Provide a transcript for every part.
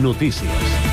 Notícies.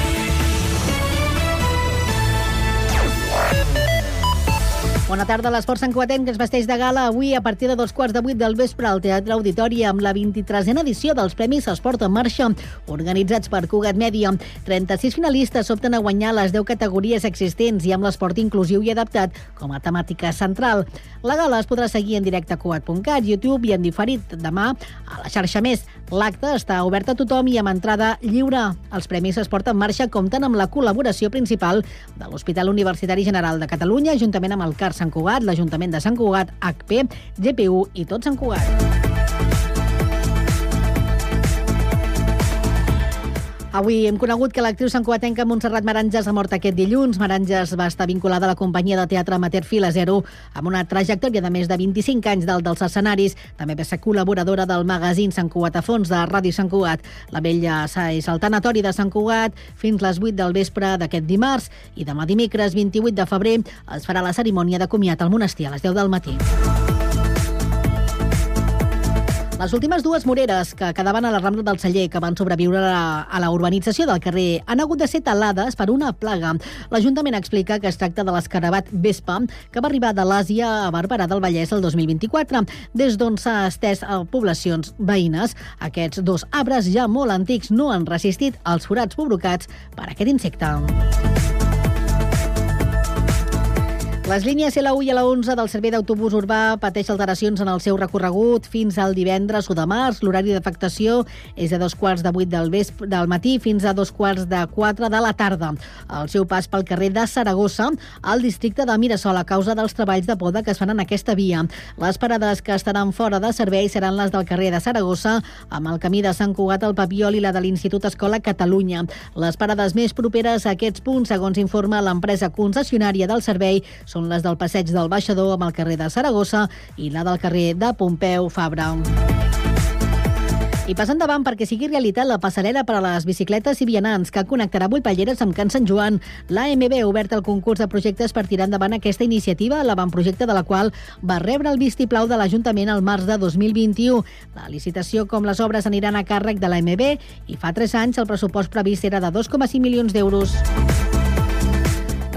Bona tarda. L'esport Sant Cuatent, que es vesteix de gala avui a partir de dos quarts de vuit del vespre al Teatre Auditori amb la 23a edició dels Premis Esport en Marxa, organitzats per Cugat Mèdia. 36 finalistes s'opten a guanyar les 10 categories existents i amb l'esport inclusiu i adaptat com a temàtica central. La gala es podrà seguir en directe a Cugat.cat, YouTube i en diferit demà a la xarxa Més. L'acte està obert a tothom i amb entrada lliure. Els Premis Esport en Marxa compten amb la col·laboració principal de l'Hospital Universitari General de Catalunya, juntament amb el CAR Sant Cugat, l'Ajuntament de Sant Cugat, HP, GPU i tot Sant Cugat. Avui hem conegut que l'actriu santcuatenca Montserrat Maranges ha mort aquest dilluns. Maranges va estar vinculada a la companyia de teatre amateur Fila Zero amb una trajectòria de més de 25 anys dalt dels escenaris. També va ser col·laboradora del magazín Sant Cugat a fons de Ràdio Sant Cugat. La vella és al tanatori de Sant Cugat fins les 8 del vespre d'aquest dimarts i demà dimecres 28 de febrer es farà la cerimònia de comiat al monestir a les 10 del matí. Les últimes dues moreres que quedaven a la Rambla del Celler, que van sobreviure a, a la urbanització del carrer, han hagut de ser talades per una plaga. L'Ajuntament explica que es tracta de l'escarabat Vespa, que va arribar de l'Àsia a Barberà del Vallès el 2024, des d'on s'ha estès a poblacions veïnes. Aquests dos arbres ja molt antics no han resistit als forats provocats per aquest insecte. Les línies L1 i L11 del servei d'autobús urbà pateix alteracions en el seu recorregut fins al divendres o de març. L'horari d'afectació és de dos quarts de vuit del, vespre, del matí fins a dos quarts de quatre de la tarda. El seu pas pel carrer de Saragossa, al districte de Mirasol, a causa dels treballs de poda que es fan en aquesta via. Les parades que estaran fora de servei seran les del carrer de Saragossa, amb el camí de Sant Cugat, el Papiol i la de l'Institut Escola Catalunya. Les parades més properes a aquests punts, segons informa l'empresa concessionària del servei, són són les del passeig del Baixador amb el carrer de Saragossa i la del carrer de Pompeu Fabra. I passa endavant perquè sigui realitat la passarel·la per a les bicicletes i vianants que connectarà Vullpalleres amb Can Sant Joan. L'AMB ha obert el concurs de projectes per tirar endavant aquesta iniciativa, l'avantprojecte de la qual va rebre el vistiplau de l'Ajuntament al març de 2021. La licitació com les obres aniran a càrrec de l'AMB i fa 3 anys el pressupost previst era de 2,5 milions d'euros.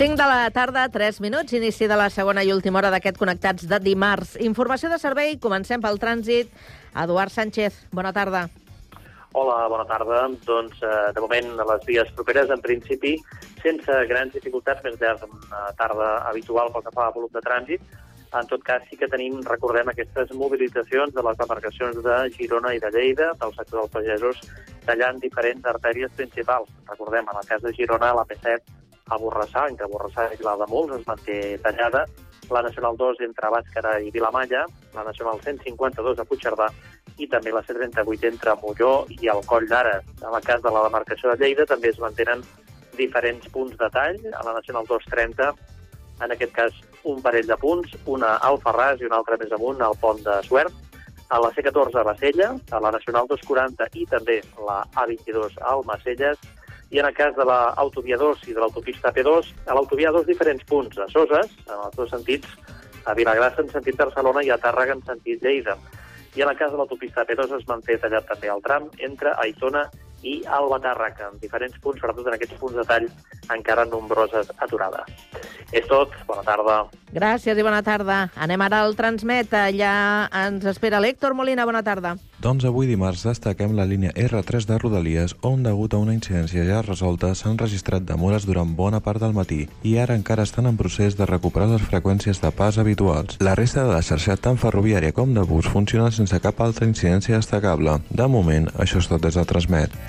De la tarda, 3 minuts, inici de la segona i última hora d'aquest Connectats de dimarts. Informació de servei, comencem pel trànsit. Eduard Sánchez, bona tarda. Hola, bona tarda. Doncs, eh, de moment, a les vies properes, en principi, sense grans dificultats, més llarg una tarda habitual pel que fa a volum de trànsit. En tot cas, sí que tenim, recordem, aquestes mobilitzacions de les demarcacions de Girona i de Lleida, del sector dels pagesos, tallant diferents artèries principals. Recordem, en el cas de Girona, la P7 a Borrassà, entre Borrassà i Vilademuls, es manté tallada, la Nacional 2 entre Bàscara i Vilamalla, la Nacional 152 a Puigcerdà i també la C38 entre Molló i el Coll d'Ara. En el cas de la demarcació de Lleida també es mantenen diferents punts de tall. A la Nacional 230, en aquest cas, un parell de punts, una al Ferràs i una altra més amunt al pont de Suert. A la C14 a Bassella, a la Nacional 240 i també la A22 al Macelles, i en el cas de l'autovia 2 i de l'autopista P2, a l'autovia 2 diferents punts, a Soses, en els dos sentits, a Vilagrassa en sentit Barcelona i a Tàrrega en sentit Lleida. I en el cas de l'autopista P2 es manté tallat també el tram entre Aitona i Alba Tàrrega, en diferents punts, sobretot en aquests punts de tall, encara nombroses aturades. És tot, bona tarda. Gràcies i bona tarda. Anem ara al Transmet, allà ens espera l'Héctor Molina, bona tarda. Doncs avui dimarts destaquem la línia R3 de Rodalies, on degut a una incidència ja resolta s'han registrat demores durant bona part del matí i ara encara estan en procés de recuperar les freqüències de pas habituals. La resta de la xarxa tant ferroviària com de bus funciona sense cap altra incidència destacable. De moment, això és tot des del Transmet.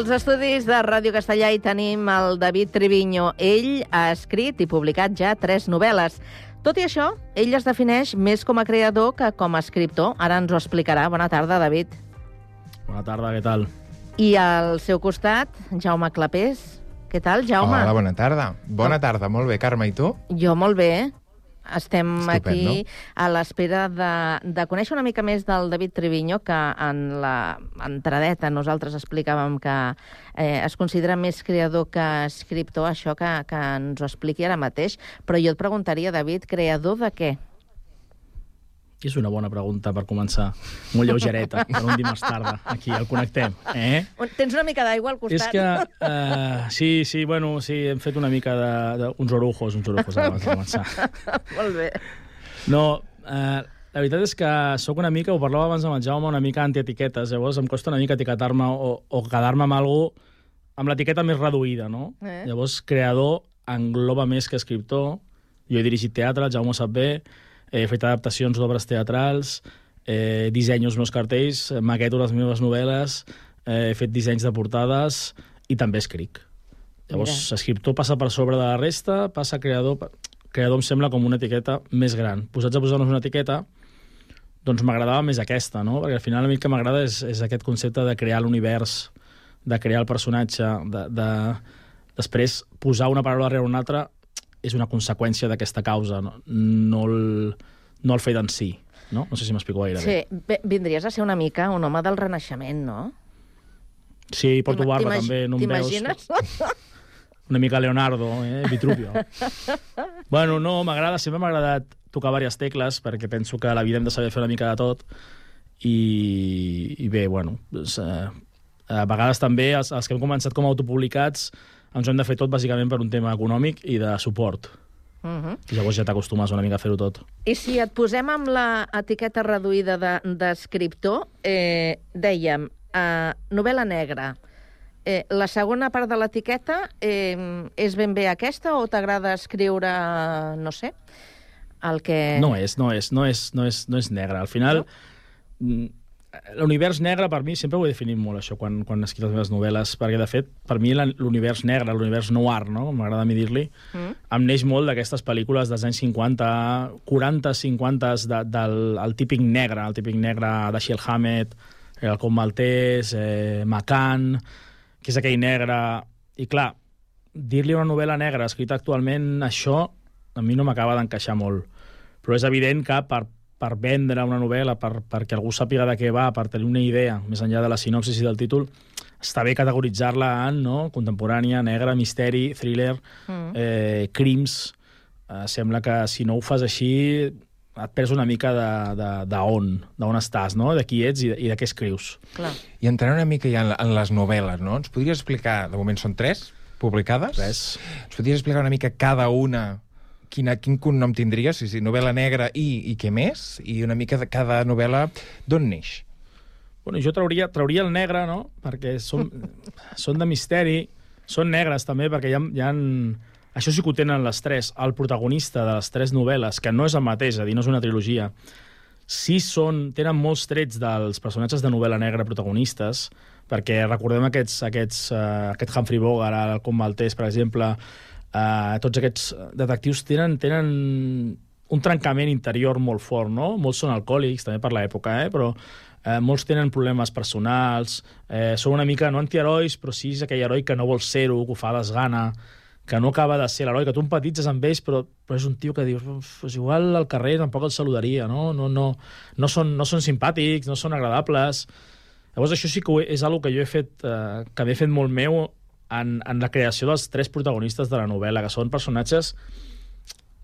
Als estudis de Ràdio Castellà hi tenim el David Triviño. Ell ha escrit i publicat ja tres novel·les. Tot i això, ell es defineix més com a creador que com a escriptor. Ara ens ho explicarà. Bona tarda, David. Bona tarda, què tal? I al seu costat, Jaume Clapés. Què tal, Jaume? Hola, bona tarda. Bona tarda, molt bé. Carme, i tu? Jo molt bé. Estem Estupendo. aquí a l'espera de, de conèixer una mica més del David Triviño, que en la entradeta nosaltres explicàvem que eh, es considera més creador que escriptor, això que, que ens ho expliqui ara mateix. Però jo et preguntaria, David, creador de què? És una bona pregunta per començar. Molt lleugereta, per un dimarts tarda. Aquí, el connectem. Eh? Tens una mica d'aigua al costat? És que... Uh, sí, sí, bueno, sí, hem fet una mica de... de uns orujos, uns orujos abans de començar. Molt bé. No, uh, la veritat és que sóc una mica, ho parlava abans amb el Jaume, una mica antietiquetes. Llavors em costa una mica etiquetar-me o, o quedar-me amb algú amb l'etiqueta més reduïda, no? Eh. Llavors, creador engloba més que escriptor. Jo he dirigit teatre, el Jaume ho sap bé, he fet adaptacions d'obres teatrals, eh, dissenyo els meus cartells, eh, maqueto les meves novel·les, eh, he fet dissenys de portades i també escric. Llavors, Mira. escriptor passa per sobre de la resta, passa creador... Creador em sembla com una etiqueta més gran. Posats a posar-nos una etiqueta, doncs m'agradava més aquesta, no? Perquè al final a mi el que m'agrada és, és aquest concepte de crear l'univers, de crear el personatge, de, de després posar una paraula darrere una altra és una conseqüència d'aquesta causa, no, no, el, no el fet en si. No? no sé si m'explico gaire Sí, bé. vindries a ser una mica un home del Renaixement, no? Sí, porto barba també, no em veus. T'imagines? Una mica Leonardo, eh? Vitruvio. bueno, no, m'agrada, sempre m'ha agradat tocar diverses tecles, perquè penso que a la vida hem de saber fer una mica de tot. I, i bé, bueno, doncs, eh, a vegades també els, els que hem començat com a autopublicats ens ho hem de fer tot bàsicament per un tema econòmic i de suport. Uh -huh. I llavors ja t'acostumes una mica a fer-ho tot. I si et posem amb la etiqueta reduïda de- d'escriptor, de, eh, dèiem, eh, novel·la negra, eh, la segona part de l'etiqueta eh, és ben bé aquesta o t'agrada escriure, no sé, el que... No és, no és, no és, no és, no és negre. Al final, mm, l'univers negre, per mi, sempre ho he definit molt, això, quan, quan escric les meves novel·les, perquè, de fet, per mi l'univers negre, l'univers noir, no?, com m'agrada a mi dir-li, Mm. em neix molt d'aquestes pel·lícules dels anys 50, 40, 50, de, del el típic negre, el típic negre de Shiel Hammett, el Com Maltès, eh, McCann, que és aquell negre... I clar, dir-li una novel·la negra escrita actualment, això a mi no m'acaba d'encaixar molt. Però és evident que per, per vendre una novel·la, per, perquè algú sàpiga de què va, per tenir una idea, més enllà de la sinopsis i del títol, està bé categoritzar-la en no? contemporània, negra, misteri, thriller, Mm. eh, crims... Eh, sembla que si no ho fas així et perds una mica de, de, de on, d'on estàs, no? de qui ets i de, i de què escrius. Clar. I entrant una mica ja en, en les novel·les, no? Ens podries explicar, de moment són tres publicades? Res. Ens podries explicar una mica cada una quina, quin cognom tindria, si, si novel·la negra i, i què més? I una mica de cada novel·la d'on neix? Bueno, jo trauria, trauria el negre, no? Perquè són, són de misteri, són negres també, perquè hi ha, hi ha... Això sí que ho tenen les tres. El protagonista de les tres novel·les, que no és el mateix, és a dir, no és una trilogia, sí són, tenen molts trets dels personatges de novel·la negra protagonistes, perquè recordem aquests, aquests, uh, aquest Humphrey Bogart, el Com Maltès, per exemple, uh, tots aquests detectius tenen, tenen un trencament interior molt fort, no? Molts són alcohòlics, també per l'època, eh? però eh, molts tenen problemes personals, eh, són una mica, no antiherois, però sí és aquell heroi que no vol ser-ho, que ho fa desgana, que no acaba de ser l'heroi, que tu empatitzes amb ells, però, però és un tio que dius, "Uf, pues igual al carrer tampoc el saludaria, no? No, no, no, són, no són simpàtics, no són agradables. Llavors això sí que és una que jo he fet, eh, que m'he fet molt meu en, en la creació dels tres protagonistes de la novel·la, que són personatges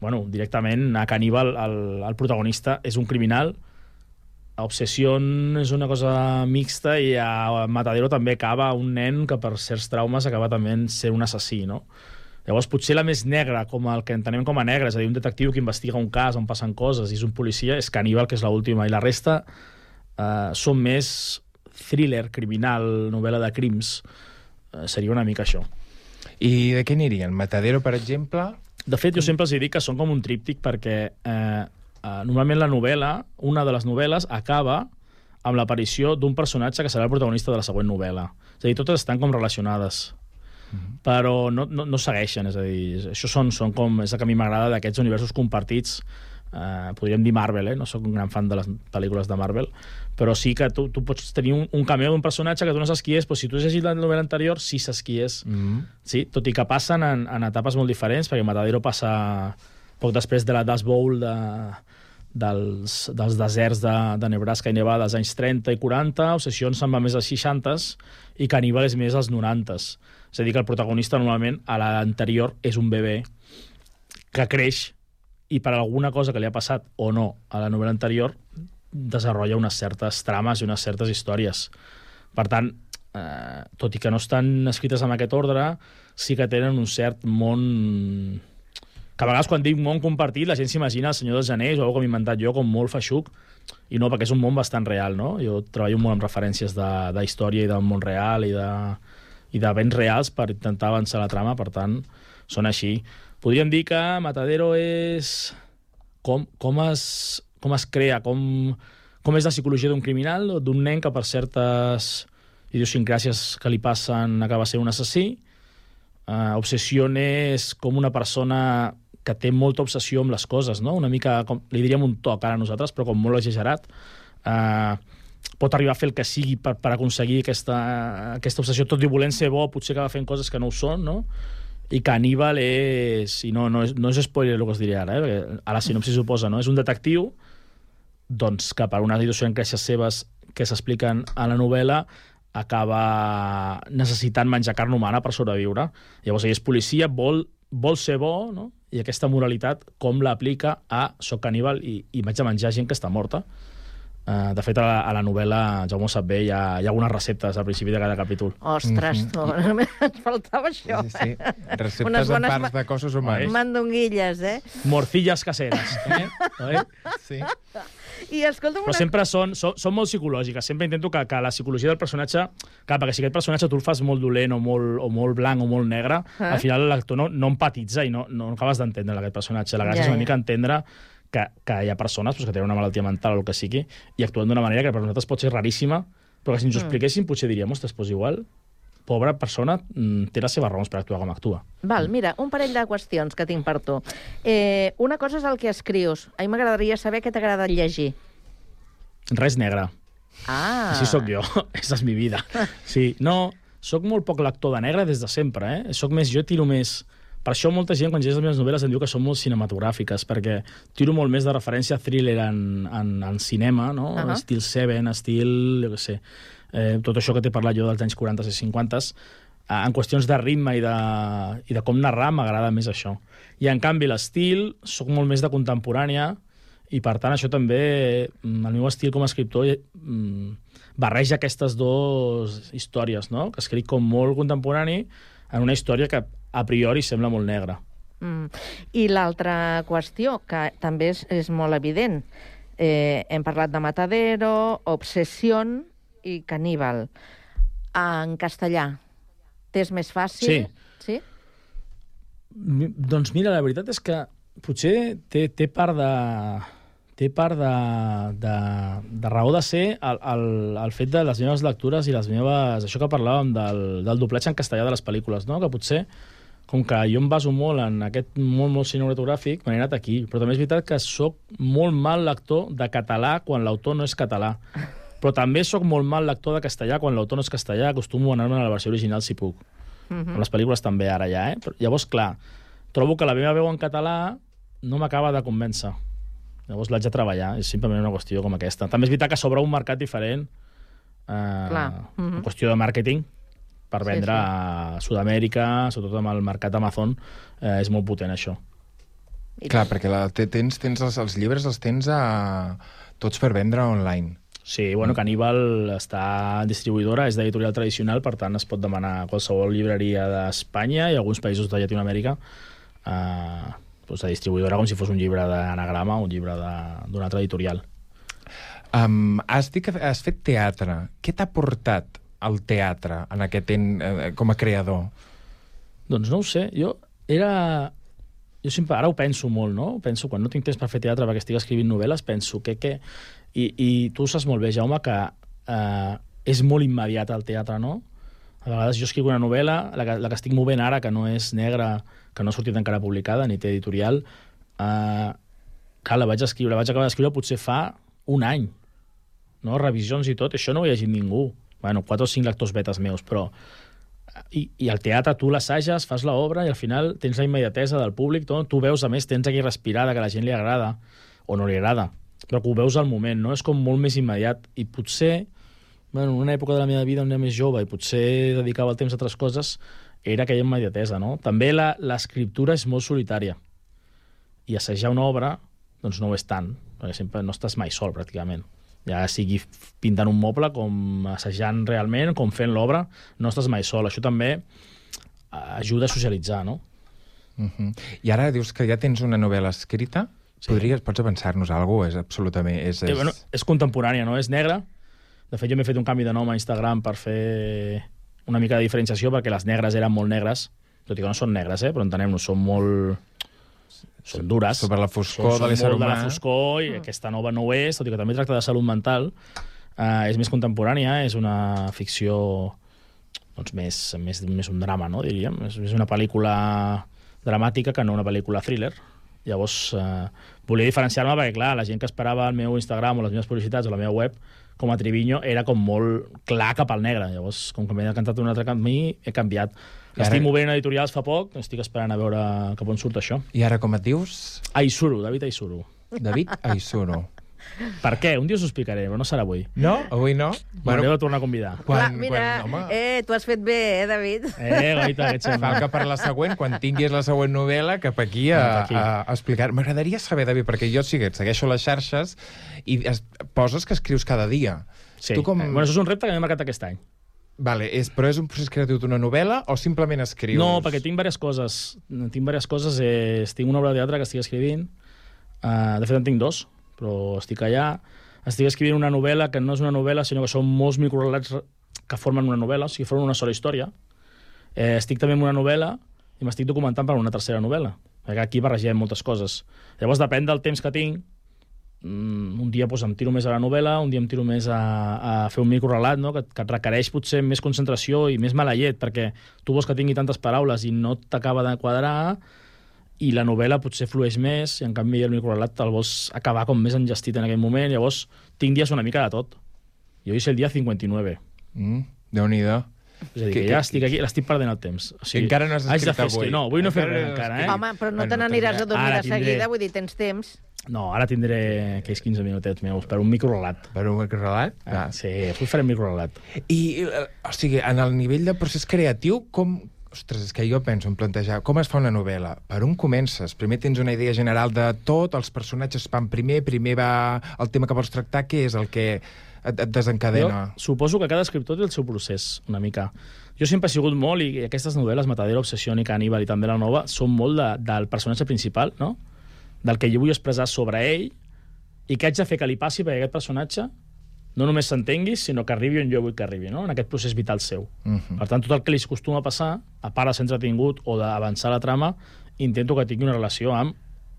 bueno, directament a Caníbal, el, el protagonista és un criminal Obsession és una cosa mixta i a Matadero també acaba un nen que per certs traumes acaba també ser un assassí, no? Llavors, potser la més negra, com el que entenem com a negra, és a dir, un detectiu que investiga un cas on passen coses i és un policia, és Caníbal, que és l'última, i la resta eh, són més thriller, criminal, novel·la de crims. Eh, seria una mica això. I de què anirien? Matadero, per exemple? De fet, jo sempre els dic que són com un tríptic perquè eh, eh, normalment la novel·la, una de les novel·les, acaba amb l'aparició d'un personatge que serà el protagonista de la següent novel·la. És a dir, totes estan com relacionades però no, no, no segueixen, és a dir, això són, són com, és el que a mi m'agrada d'aquests universos compartits, eh, podríem dir Marvel, eh? no sóc un gran fan de les pel·lícules de Marvel, però sí que tu, tu pots tenir un, un cameo d'un personatge que tu no saps qui és, però si tu has llegit la novel·la anterior, sí saps qui és. Mm -hmm. Sí, tot i que passen en, en etapes molt diferents, perquè Matadero passa poc després de la Dust Bowl de, dels, dels deserts de, de Nebraska i Nevada als anys 30 i 40, Obsession se'n va més als 60s i Caníbal és més als 90s. És a dir, que el protagonista normalment a l'anterior és un bebè que creix i per alguna cosa que li ha passat o no a la novel·la anterior desenvolupa unes certes trames i unes certes històries. Per tant, eh, tot i que no estan escrites en aquest ordre, sí que tenen un cert món que a vegades quan dic món compartit la gent s'imagina el Senyor dels Anells o que m'he inventat jo com molt feixuc i no, perquè és un món bastant real, no? Jo treballo molt amb referències de, de història i del món real i de, i d'events reals per intentar avançar la trama, per tant, són així. Podríem dir que Matadero és com, com, es, com es crea, com, com és la psicologia d'un criminal o d'un nen que per certes idiosincràcies que li passen acaba sent un assassí. Uh, Obsession és com una persona que té molta obsessió amb les coses, no? Una mica, com, li diríem un toc ara a nosaltres, però com molt exagerat. Uh, pot arribar a fer el que sigui per, per aconseguir aquesta, aquesta obsessió, tot i volent ser bo, potser acaba fent coses que no ho són, no? I que Aníbal és... I no, no, és, no és spoiler el que us diré ara, eh? perquè a la sinopsi suposa, no? És un detectiu doncs, que per unes idiosincràcies seves que s'expliquen a la novel·la acaba necessitant menjar carn humana per sobreviure. Llavors ell és policia, vol, vol ser bo, no? i aquesta moralitat com l'aplica a soc caníbal i, i vaig a menjar gent que està morta. Uh, de fet, a la, a la novel·la Jaume ho sap bé, hi ha, hi ha algunes receptes al principi de cada capítol. Ostres, tu, ens faltava això. Sí, sí. Receptes Unes de bones parts de cossos humans. Mandonguilles, eh? Morcilles caseres. Eh? Oi? Sí. I escolta'm Però una... sempre són, són, són molt psicològiques. Sempre intento que, que la psicologia del personatge... Clar, perquè si aquest personatge tu el fas molt dolent o molt, o molt blanc o molt negre, Ah. al final l'actor no, no empatitza i no, no acabes d'entendre aquest personatge. La gràcia Ja, és una ja. mica entendre que, que hi ha persones pues, que tenen una malaltia mental o el que sigui i actuen d'una manera que per nosaltres pot ser raríssima, però que si ens ho Mm. expliquessin potser diríem, ostres, doncs igual, pobra persona mm, té les seves raons per actuar com actua. Val, mira, un parell de qüestions que tinc per tu. Eh, una cosa és el que escrius. A mi m'agradaria saber què t'agrada llegir. Res negre. Ah. Així sóc jo, aquesta és mi vida. Sí, no, sóc molt poc lector de negre des de sempre, eh? Soc més, jo tiro més... Per això molta gent, quan llegeix les meves novel·les, em diu que són molt cinematogràfiques, perquè tiro molt més de referència a thriller en, en, en cinema, no? Uh. -huh. Estil Seven, estil, jo què sé, eh, tot això que t'he parlat jo dels anys 40 i 50 eh, en qüestions de ritme i de, i de com narrar m'agrada més això. I en canvi l'estil, sóc molt més de contemporània i per tant això també, mm, el meu estil com a escriptor mm, barreja aquestes dues històries, no? que escric com molt contemporani en una història que a priori sembla molt negra. Mm. I l'altra qüestió, que també és, és molt evident. Eh, hem parlat de Matadero, Obsession i Caníbal. En castellà, t'és més fàcil? Sí. Sí? Mi- Doncs mira, la veritat és que potser té, té part de té part de, de, de raó de ser el, el, el fet de les meves lectures i les meves... Això que parlàvem del, del doblatge en castellà de les pel·lícules, no? que potser, com que jo em baso molt en aquest món molt cinematogràfic, me n'he anat aquí. Però també és veritat que sóc molt mal lector de català quan l'autor no és català. Però també sóc molt mal lector de castellà quan l'autor no és castellà. Acostumo a anar-me a la versió original si puc. Mhm. Amb les pel·lícules també ara ja, eh? Però, llavors, clar, trobo que la meva veu en català no m'acaba de convèncer. Llavors l'haig de treballar, és simplement una qüestió com aquesta. També és veritat que s'obre un mercat diferent, eh, Clar. Mhm. en qüestió de màrqueting, per Sí, vendre sí. a Sud-amèrica, sobretot amb el mercat Amazon, eh, és molt potent això. I- Clar, perquè la, te- tens, tens els, els llibres els tens a, tots per vendre online. Sí, bueno, Caníbal està distribuïdora, és d'editorial tradicional, per tant es pot demanar a qualsevol llibreria d'Espanya i alguns països de Llatinoamèrica eh, doncs de distribuïdora com si fos un llibre d'anagrama o un llibre d'una altra editorial. Um, has dit que has fet teatre. Què t'ha portat al teatre en aquest en, eh, com a creador? Doncs no ho sé, jo era... Jo sempre, ara ho penso molt, no? Penso, quan no tinc temps per fer teatre perquè estic escrivint novel·les, penso que... que i, I tu saps molt bé, Jaume, que eh, és molt immediat el teatre, no? A vegades jo escric una novel·la, la que, la que estic movent ara, que no és negra, que no ha sortit encara publicada, ni té editorial, eh, clar, la vaig escriure, la vaig acabar d'escriure potser fa un any, no? revisions i tot, això no ho ha llegit ningú. Bueno, quatre o cinc lectors betes meus, però i, i al teatre tu l'assages, fas l'obra i al final tens la immediatesa del públic, no? tu veus, a més, tens aquí respirada que a la gent li agrada o no li agrada, però que ho veus al moment, no? És com molt més immediat i potser, bueno, en una època de la meva vida on era més jove i potser dedicava el temps a altres coses, era aquella immediatesa, no? També l'escriptura és molt solitària i assajar una obra, doncs no ho és tant, perquè sempre no estàs mai sol, pràcticament ja sigui pintant un moble, com assajant realment, com fent l'obra, no estàs mai sol. Això també eh, ajuda a socialitzar, no? Uh -huh. I ara dius que ja tens una novel·la escrita? Sí. Podries, pots avançar-nos alguna cosa? És absolutament... És, Eh, és... bueno, és contemporània, no? És negra. De fet, jo m'he fet un canvi de nom a Instagram per fer una mica de diferenciació, perquè les negres eren molt negres, tot i que no són negres, eh? però entenem-nos, són molt... Són dures. Sobre la foscor són, de l'ésser molt de la humà. foscor, i aquesta nova no ho és, tot i que també tracta de salut mental. Uh, és més contemporània, és una ficció doncs, més, més, més un drama, no? diríem. És, és una pel·lícula dramàtica que no una pel·lícula thriller. Llavors, eh, volia diferenciar-me perquè, clar, la gent que esperava el meu Instagram o les meves publicitats o la meva web com a Triviño era com molt clar cap al negre. Llavors, com que m'he decantat un altre camí, he canviat. I ara- Estic movent editorials fa poc, estic esperant a veure cap on surt això. I ara com et dius? Aisuru, David Aisuru. David Aisuro. Per què? Un dia us ho explicaré, però no serà avui. No? Avui no? Bueno, M'haureu de tornar a convidar. Clar, mira, eh, tu has fet bé, eh, David? Eh, goita, que xema. Falca per la següent, quan tinguis la següent novel·la, cap aquí a, aquí. a, a explicar. M'agradaria saber, David, perquè jo sí que et segueixo les xarxes i es, poses que escrius cada dia. Sí. Tu com... Eh, Bueno, això és un repte que m'he marcat aquest any. Vale, és, però és un procés creatiu d'una novel·la o simplement escrius? No, perquè tinc diverses coses. Tinc diverses coses. Eh, tinc una obra de teatre que estic escrivint. Uh, de fet, en tinc dos, però estic allà. Estic escrivint una novel·la que no és una novel·la, sinó que són molts microrelats que formen una novel·la, o sigui, formen una sola història. Eh, estic també en una novel·la i m'estic documentant per una tercera novel·la. Perquè aquí barregem moltes coses. Llavors, depèn del temps que tinc, mm, un dia doncs, em tiro més a la novel·la, un dia em tiro més a, a fer un microrelat, no? que, que et requereix potser més concentració i més mala llet, perquè tu vols que tingui tantes paraules i no t'acaba de quadrar, i la novel·la potser flueix més, i en canvi el microrelat el vols acabar com més engestit en aquell moment, llavors tinc dies una mica de tot. Jo és el dia 59. Mm, Déu-n'hi-do. És a dir, Que- que, ja estic aquí, l'estic perdent el temps. O sigui, Encara no has escrit fer avui. No, avui no he fet res encara, eh? Home, però no Bueno, te n'aniràs a dormir Ara de tindré. seguida, vull dir, tens temps. No, ara tindré aquells 15 minutets meus per un microrelat. Per un relat? Ah, sí, avui faré un microrelat. I, eh, o sigui, en el nivell de procés creatiu, com... Ostres, és que jo penso en plantejar com es fa una novel·la. Per on comences? Primer tens una idea general de tot, els personatges van primer, primer va el tema que vols tractar, què és el que et, et desencadena? Jo suposo que cada escriptor té el seu procés, una mica. Jo sempre he sigut molt, i aquestes novel·les, Matadero, Obsessió i Caníbal i també la nova, són molt de, del personatge principal, no? Del que jo vull expressar sobre ell i què haig de fer que li passi perquè aquest personatge no només s'entengui, sinó que arribi on jo vull que arribi, no? en aquest procés vital seu. Uh -huh. Per tant, tot el que li acostuma a passar, a part de ser entretingut o d'avançar la trama, intento que tingui una relació amb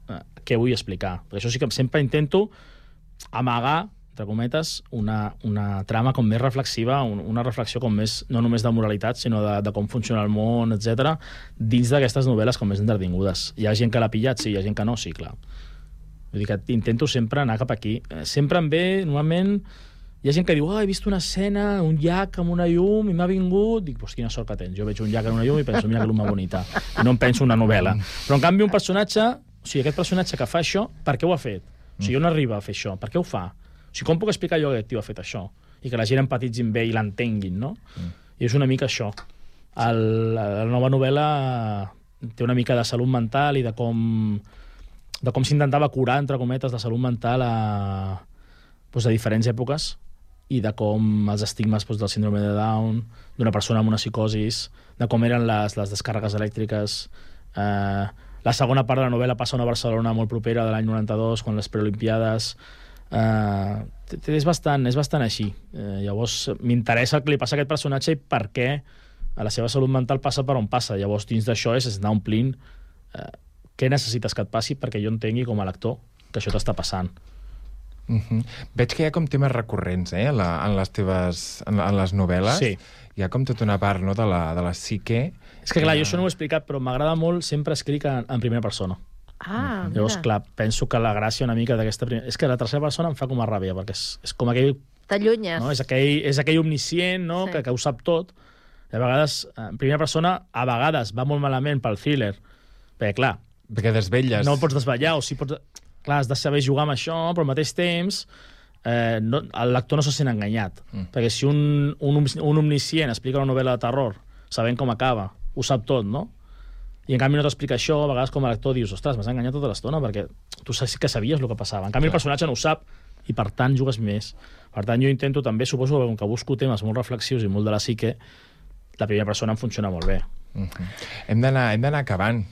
eh, què vull explicar. Per això sí que sempre intento amagar, entre cometes, una, una trama com més reflexiva, un, una reflexió com més, no només de moralitat, sinó de, de com funciona el món, etc dins d'aquestes novel·les com més entretingudes. Hi ha gent que l'ha pillat, sí, hi ha gent que no, sí, clar. Vull dir que intento sempre anar cap aquí. Eh, Sempre em ve, normalment, hi ha gent que diu, oh, he vist una escena, un llac amb una llum, i m'ha vingut... Dic, pues quina sort que tens. Jo veig un llac amb una llum i penso, mira que llum bonita. I no em penso una novel·la. Però, en canvi, un personatge... O sigui, aquest personatge que fa això, per què ho ha fet? O sigui, on arriba a fer això? Per què ho fa? O sigui, com puc explicar jo que aquest tio ha fet això? I que la gent empatitzin bé i l'entenguin, no? I és una mica això. El, la nova novel·la té una mica de salut mental i de com de com s'intentava curar, entre cometes, de salut mental a, doncs, a diferents èpoques i de com els estigmes doncs, del síndrome de Down, d'una persona amb una psicosis, de com eren les, les descàrregues elèctriques. Eh, la segona part de la novel·la passa a una Barcelona molt propera de l'any 92, quan les preolimpiades... Eh, és, bastant, és bastant així. Eh, llavors, m'interessa el que li passa a aquest personatge i per què a la seva salut mental passa per on passa. Llavors, dins d'això és anar omplint eh, què necessites que et passi perquè jo entengui com a lector que això t'està passant. Uh -huh. Veig que hi ha com temes recurrents, eh, en, la, en les teves... en, en les novel·les. Sí. Hi ha com tota una part, no?, de la, de la psique. És que, clar, jo això no ho he explicat, però m'agrada molt sempre escric en, en primera persona. Ah, mira. Llavors, clar, penso que la gràcia una mica d'aquesta primera... És que la tercera persona em fa com a ràbia, perquè és, és com aquell... T'allunyes. No? És, aquell, és aquell omniscient no? Sí. que, que ho sap tot. I a vegades, en primera persona, a vegades va molt malament pel thriller. Perquè, clar, Perquè desvetlles. no pots desvetllar, o sigui, pots... Clar, has de saber jugar amb això, però al mateix temps eh, no, el lector no se sent enganyat. Mm. Perquè si un, un, un omniscient explica una novel·la de terror sabent com acaba, ho sap tot, no? I en canvi no t'explica això, a vegades com a lector dius, ostres, m'has enganyat tota l'estona perquè tu saps que sabies el que passava. En canvi el personatge no ho sap i per tant jugues més. Per tant jo intento també, suposo que com que busco temes molt reflexius i molt de la psique, la primera persona em funciona molt bé. Hem d'anar hem d'anar acabant.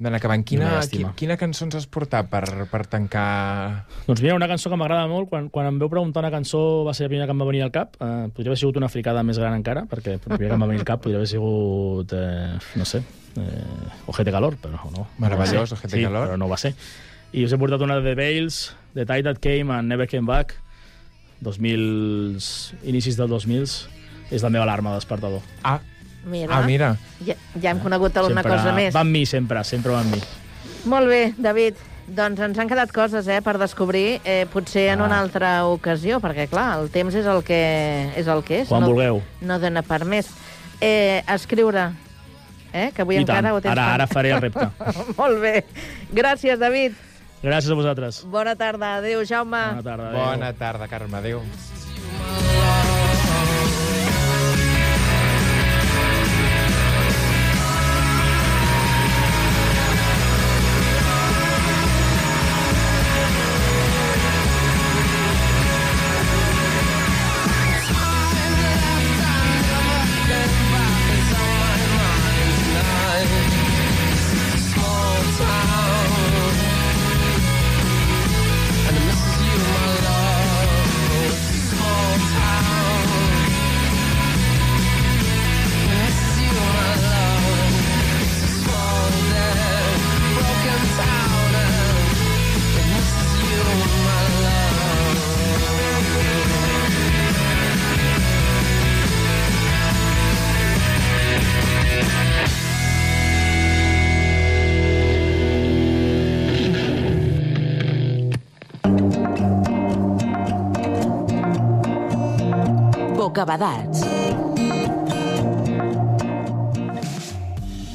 D'anar acabant. Quina, qui, quina cançó ens has portat per, per tancar... Doncs mira, una cançó que m'agrada molt, quan, quan em veu preguntar una cançó va ser la primera que em va venir al cap. Eh, podria haver sigut una fricada més gran encara, perquè la primera que em va venir al cap podria haver sigut, eh, no sé, eh, Ojete Calor, però no. Meravellós. Ojete sí, Calor. però no va ser. I us he portat una de The Veils, The Tide That Came and Never Came Back, 2000, inicis del 2000, és la meva alarma despertador. Ah, Mira, ah mira. ja, ja hem conegut alguna sempre, cosa més. Va amb mi, sempre, sempre va amb mi. Molt bé, David. Doncs ens han quedat coses eh, per descobrir, eh, potser en Ah. una altra ocasió, perquè, clar, el temps és el que és. El que és Quan no, vulgueu. No dona per més. Eh, escriure, eh, que avui I tant, encara ho tens ara, ara faré el repte. Molt bé. Gràcies, David. Gràcies a vosaltres. Bona tarda. Adéu, Jaume. Bona tarda. adéu. Bona tarda, Carme. Adéu. Bocabadats.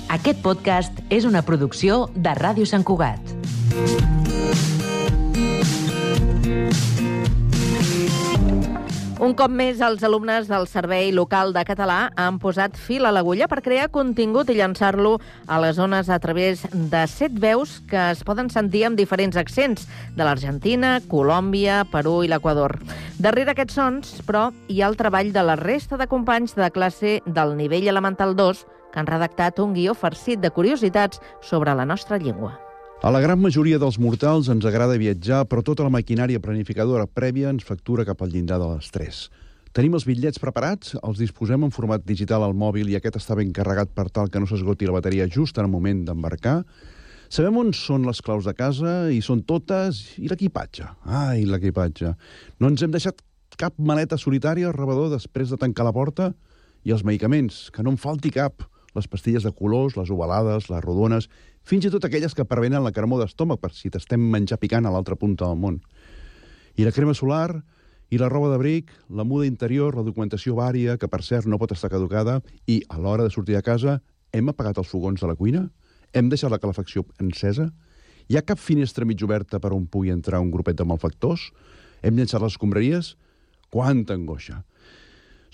Aquest podcast és una producció de Ràdio Sant Cugat. Un cop més, els alumnes del Servei Local de Català han posat fil a l'agulla per crear contingut i llançar-lo a les zones a través de set veus que es poden sentir amb diferents accents de l'Argentina, Colòmbia, Perú i l'Equador. Darrere aquests sons, però, hi ha el treball de la resta de companys de classe del nivell elemental 2 que han redactat un guió farcit de curiositats sobre la nostra llengua. A la gran majoria dels mortals ens agrada viatjar, però tota la maquinària planificadora prèvia ens factura cap al llindar de l'estrès. Tenim els bitllets preparats, els disposem en format digital al mòbil i aquest està ben carregat per tal que no s'esgoti la bateria just en el moment d'embarcar. Sabem on són les claus de casa, i són totes, i l'equipatge. Ai, l'equipatge. No ens hem deixat cap maleta solitària al rebedor després de tancar la porta? I els medicaments, que no en falti cap. Les pastilles de colors, les ovalades, les rodones, fins i tot aquelles que prevenen la cremor d'estómac per si t'estem menjar picant a l'altra punta del món. I la crema solar, i la roba d'abric, la muda interior, la documentació vària, que per cert no pot estar caducada, i a l'hora de sortir de casa hem apagat els fogons de la cuina? Hem deixat la calefacció encesa? Hi ha cap finestra mig oberta per on pugui entrar un grupet de malfactors? Hem llançat les escombraries? Quanta angoixa!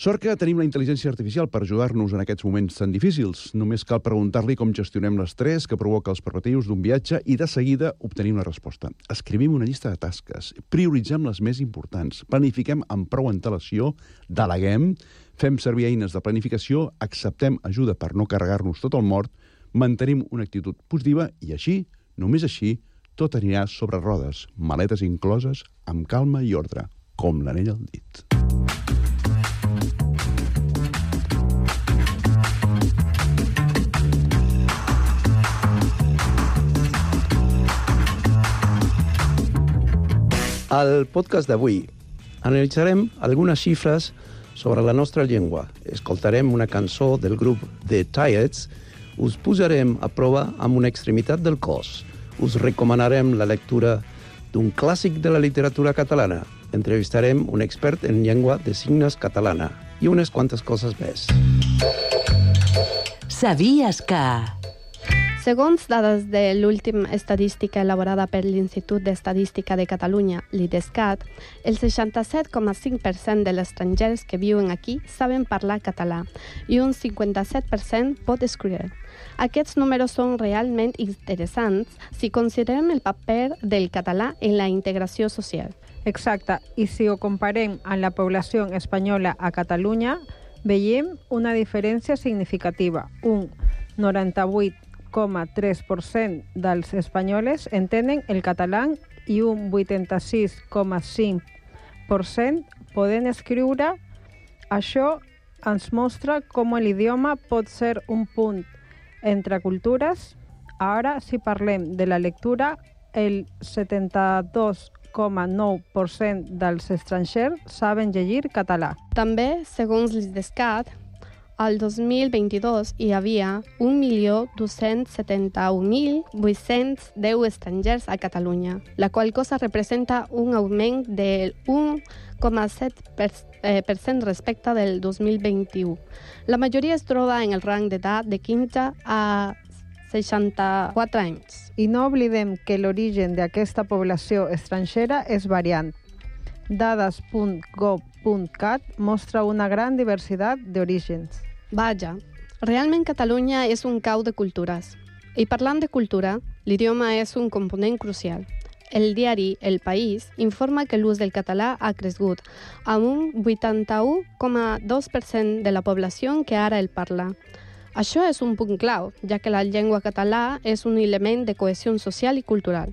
Sort que tenim la intel·ligència artificial per ajudar-nos en aquests moments tan difícils. Només cal preguntar-li com gestionem l'estrès que provoca els preparatius d'un viatge i de seguida obtenim la resposta. Escrivim una llista de tasques, prioritzem les més importants, planifiquem amb prou antelació, deleguem, fem servir eines de planificació, acceptem ajuda per no carregar-nos tot el mort, mantenim una actitud positiva i així, només així, tot anirà sobre rodes, maletes incloses, amb calma i ordre, com l'anell al dit. Al podcast d'avui analitzarem algunes xifres sobre la nostra llengua. Escoltarem una cançó del grup The Tides, us posarem a prova amb una extremitat del cos. Us recomanarem la lectura d'un clàssic de la literatura catalana. Entrevistarem un expert en llengua de signes catalana i unes quantes coses més. Sabies que... Segons dades de l'última estadística elaborada per l'Institut d'Estadística de Catalunya, l'IDESCAT, el 67,5% de estrangers que viuen aquí saben parlar català i un 57% pot escriure. Aquests números són realment interessants si considerem el paper del català en la integració social. Exacte, i si ho comparem amb la població espanyola a Catalunya, veiem una diferència significativa, un 98 86,3% dels espanyoles entenen el català i un 86,5% poden escriure. Això ens mostra com l'idioma pot ser un punt entre cultures. Ara, si parlem de la lectura, el 72,9% dels estrangers saben llegir català. També, segons l'ISDESCAT, al 2022 hi havia 1.271.810 estrangers a Catalunya, la qual cosa representa un augment del 1,7% respecte del 2021. La majoria es troba en el rang d'edat de 15 a 64 anys. I no oblidem que l'origen d'aquesta població estrangera és variant. Dades.gov.cat mostra una gran diversitat d'orígens. Vaja, realment Catalunya és un cau de cultures. I parlant de cultura, l'idioma és un component crucial. El diari El País informa que l'ús del català ha crescut, amb un 81,2% de la població que ara el parla. Això és un punt clau, ja que la llengua català és un element de cohesió social i cultural.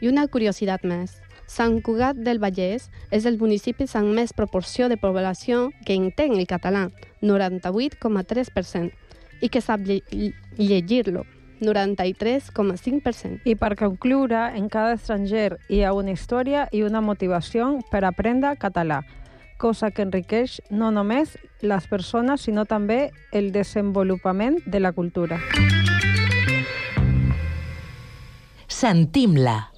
I una curiositat més. Sant Cugat del Vallès és el municipi amb més proporció de població que entén el català, 98,3%, i que sap llegir-lo, 93,5%. I per concloure, en cada estranger hi ha una història i una motivació per aprendre català, cosa que enriqueix no només les persones, sinó també el desenvolupament de la cultura. Sentim-la.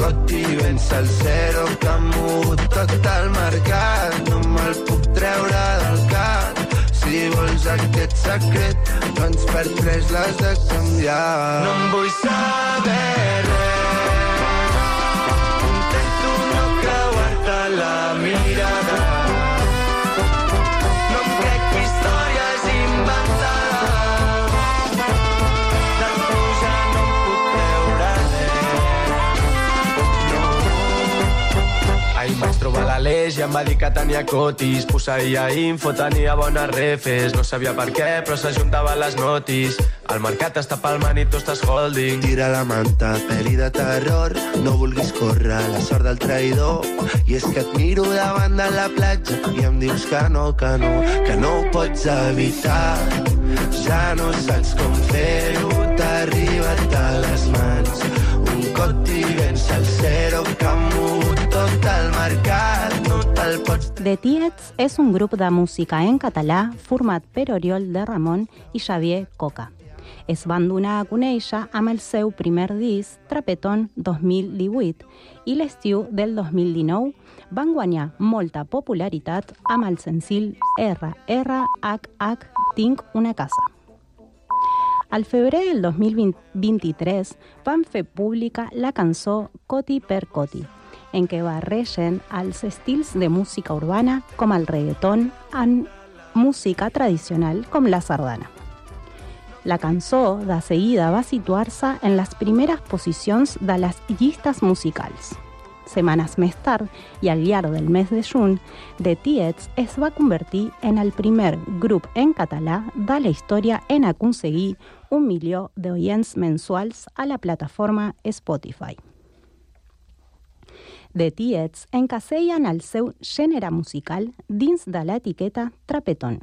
un coti ben salsero que ha mogut tot el mercat. No me'l puc treure del cap. Si vols aquest secret, doncs per tres l'has de canviar. No em vull saber trobar l'Aleix i em va dir que tenia cotis. Posseïa info, tenia bones refes. No sabia per què, però s'ajuntava les notis. El mercat està palmant i tu estàs holding. Tira la manta, pel·li de terror. No vulguis córrer la sort del traïdor. I és que et miro davant de la platja i em dius que no, que no, que no ho pots evitar. Ja no saps com fer-ho, t'ha arribat a les mans. Un coti ben salsero que ha mogut tot el mercat. No te'l pots The Tiets és un grup de música en català format per Oriol de Ramon i Xavier Coca. Es van donar a conèixer amb el seu primer disc, Trapeton 2018, i l'estiu del 2019 van guanyar molta popularitat amb el senzill RRHH Tinc una casa. Al febrer del 2023 van fer pública la cançó Coti per Coti, en què barregen els estils de música urbana com el reggaeton amb música tradicional com la sardana. La cançó de seguida va situar-se en les primeres posicions de les llistes musicals. Setmanes més tard, i al llarg del mes de juny, The Tiets es va convertir en el primer grup en català de la història en aconseguir un milió d'oients mensuals a la plataforma Spotify. The Tiets encasellen el seu gènere musical dins de l'etiqueta Trapeton.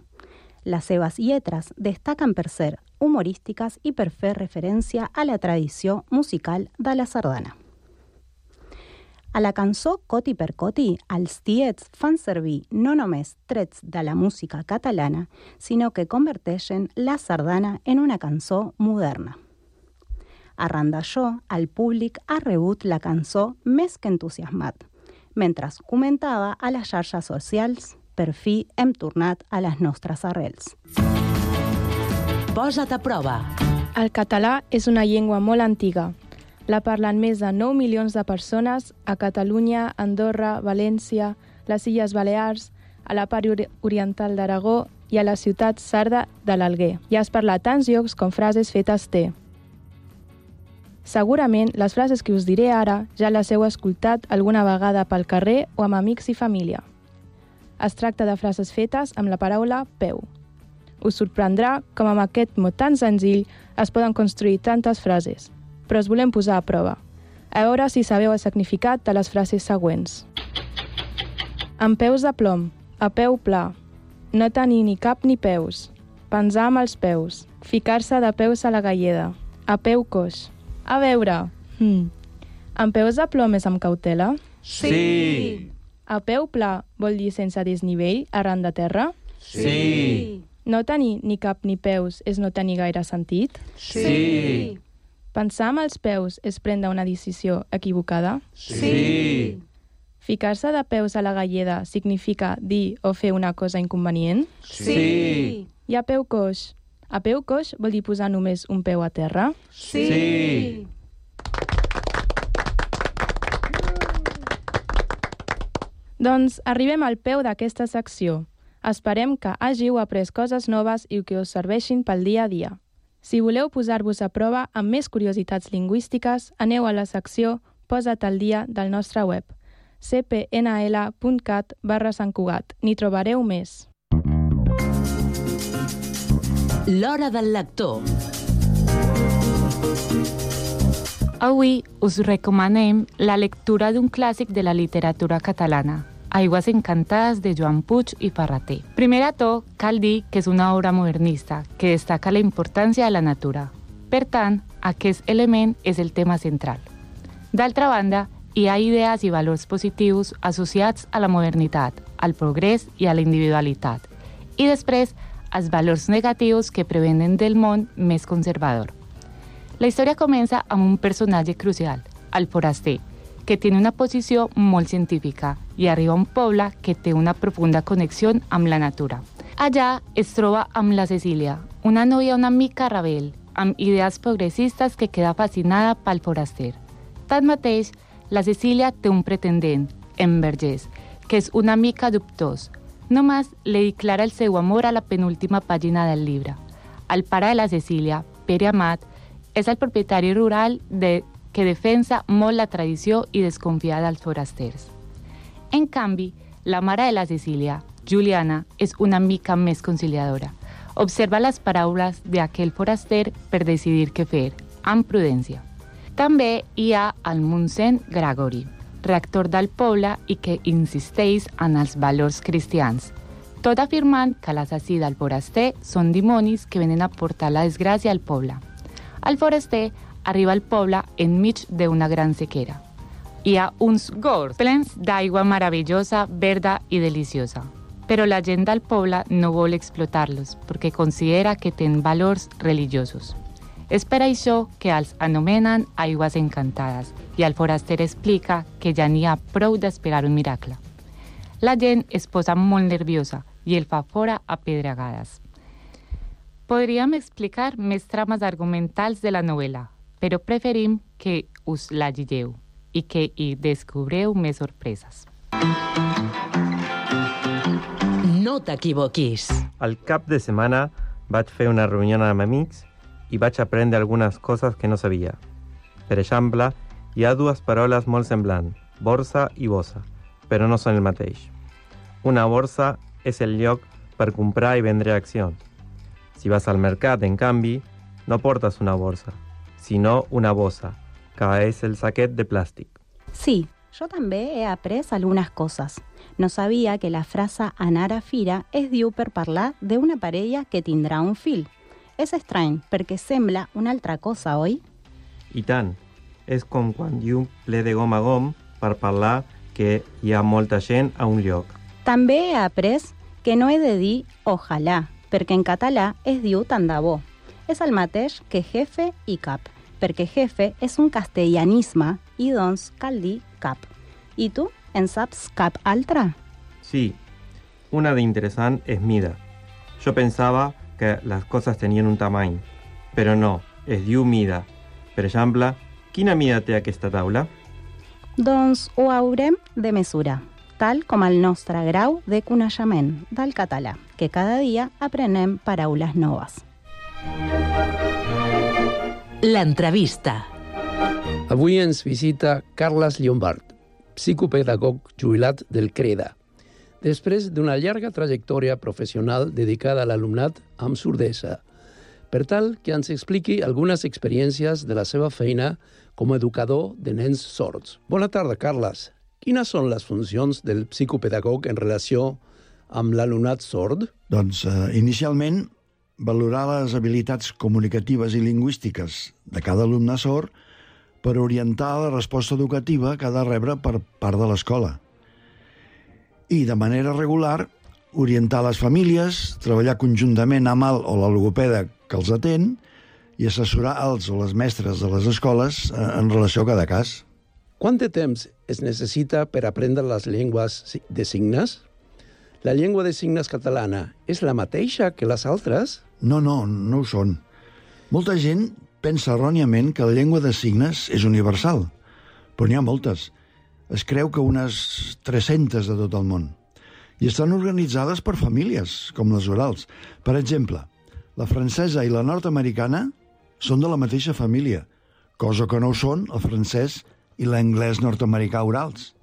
Les seves lletres destaquen per ser humorístiques i per fer referència a la tradició musical de la sardana. A la cançó Coti per Coti, els tiets fan servir no només trets de la música catalana, sinó que converteixen la sardana en una cançó moderna. Arran d'això, el públic ha rebut la cançó més que entusiasmat, mentre comentava a les xarxes socials per fi hem tornat a les nostres arrels. Posa't a prova. El català és una llengua molt antiga. La parlen més de 9 milions de persones a Catalunya, Andorra, València, les Illes Balears, a la part ori- oriental d'Aragó i a la ciutat sarda de l'Alguer. I es parla a tants llocs com frases fetes té. Segurament les frases que us diré ara ja les heu escoltat alguna vegada pel carrer o amb amics i família. Es tracta de frases fetes amb la paraula peu. Us sorprendrà com amb aquest mot tan senzill es poden construir tantes frases, però us volem posar a prova. A veure si sabeu el significat de les frases següents. Amb peus de plom, a peu pla, no tenir ni cap ni peus, pensar amb els peus, ficar-se de peus a la galleda, a peu coix. A veure, hmm. amb peus de plom és amb cautela? Sí. A peu pla vol dir sense desnivell arran de terra? Sí. No tenir ni cap ni peus és no tenir gaire sentit? Sí. Pensar amb els peus és prendre una decisió equivocada? Sí. Ficar-se de peus a la galleda significa dir o fer una cosa inconvenient? Sí. I a peu coix? A peu coix vol dir posar només un peu a terra? Sí. Doncs arribem al peu d'aquesta secció. Esperem que hàgiu après coses noves i que us serveixin pel dia a dia. Si voleu posar-vos a prova amb més curiositats lingüístiques, aneu a la secció Posa't al dia del nostre web cpnl.cat barra Sant Cugat. N'hi trobareu més. L'hora del lector. Avui us recomanem la lectura d'un clàssic de la literatura catalana, Aigües encantades de Joan Puig i Parrater. Primer a tot, cal dir que és una obra modernista que destaca la importància de la natura. Per tant, aquest element és el tema central. D'altra banda, hi ha idees i valors positius associats a la modernitat, al progrés i a la individualitat. I després, els valors negatius que prevenen del món més conservador. La història comença amb un personatge crucial, el foraster, que tiene una posició molt científica i arriba a un poble que té una profunda connexió amb la natura. Allà es troba amb la Cecília, una noia una mica rebel, amb idees progressistes que queda fascinada pel foraster. Tanmateix, la Cecília té un pretendent, en Vergés, que és una mica dubtós. Només li declara el seu amor a la penúltima pàgina del llibre. El pare de la Cecília, Pere Amat, és el propietari rural de, que defensa molt la tradició i desconfia dels forasters. En canvi, la mare de la Cecília, Juliana, és una mica més conciliadora. Observa les paraules d'aquell foraster per decidir què fer, amb prudència. També hi ha el Montseny Gregori, rector del poble i que insisteix en els valors cristians, tot afirmant que l'assassí del foraster són dimonis que venen a portar la desgràcia al poble. El foraster arriba al poble enmig d'una gran sequera Hi ha uns gors plens d'aigua meravellosa, verda i deliciosa. Però la gent del poble no vol explotar-los perquè considera que tenen valors religiosos. És per això que els anomenen aigües encantades i el foraster explica que ja n'hi ha prou d'esperar un miracle. La gent es posa molt nerviosa i el fa fora a pedregades. Podríem explicar més trames argumentals de la novel·la, però preferim que us la llegeu i que hi descobreu més sorpreses. No t'equivoquis. Al cap de setmana vaig fer una reunió amb amics i vaig aprendre algunes coses que no sabia. Per exemple, hi ha dues paraules molt semblants, borsa i bossa, però no són el mateix. Una borsa és el lloc per comprar i vendre accions. Si vas al mercat, en canvi, no portes una borsa, sinó una bossa, que és el saquet de plàstic. Sí, yo també he après algunes coses. No sabia que la frase anar a fira es diu per parlar d'una parella que tindrà un fill. És estrany, perquè sembla una altra cosa, oi? I tant, és com quan diu ple de gom a gom per parlar que hi ha molta gent a un lloc. També he après que no he de dir ojalà, perquè en català es diu tant de bo. És el mateix que jefe i cap, perquè jefe és un castellanisme i doncs cal dir cap. I tu, en saps cap altra? Sí, una d'interessant és mida. Jo pensava que les coses tenien un tamany, però no, es diu mida. Per exemple, quina mida té aquesta taula? Doncs ho haurem de mesurar, tal com el nostre grau de coneixement del català, que cada dia aprenem paraules noves. L'entrevista. Avui ens visita Carles Llombard, psicopedagog jubilat del CREDA. Després d'una llarga trajectòria professional dedicada a l'alumnat amb sordesa, per tal que ens expliqui algunes experiències de la seva feina com a educador de nens sords. Bona tarda, Carles. Quines són les funcions del psicopedagog en relació amb l'alumnat sord? Doncs, eh, inicialment, valorar les habilitats comunicatives i lingüístiques de cada alumne sord per orientar la resposta educativa que ha de rebre per part de l'escola. I, de manera regular, orientar les famílies, treballar conjuntament amb el o la logopeda que els atén i assessorar els o les mestres de les escoles eh, en relació a cada cas. Quant de temps es necessita per aprendre les llengües de signes? La llengua de signes catalana és la mateixa que les altres? No, no, no ho són. Molta gent pensa erròniament que la llengua de signes és universal, però n'hi ha moltes. Es creu que unes 300 de tot el món. I estan organitzades per famílies, com les orals. Per exemple, la francesa i la nord-americana són de la mateixa família, cosa que no ho són el francès i l'anglès nord-americà orals.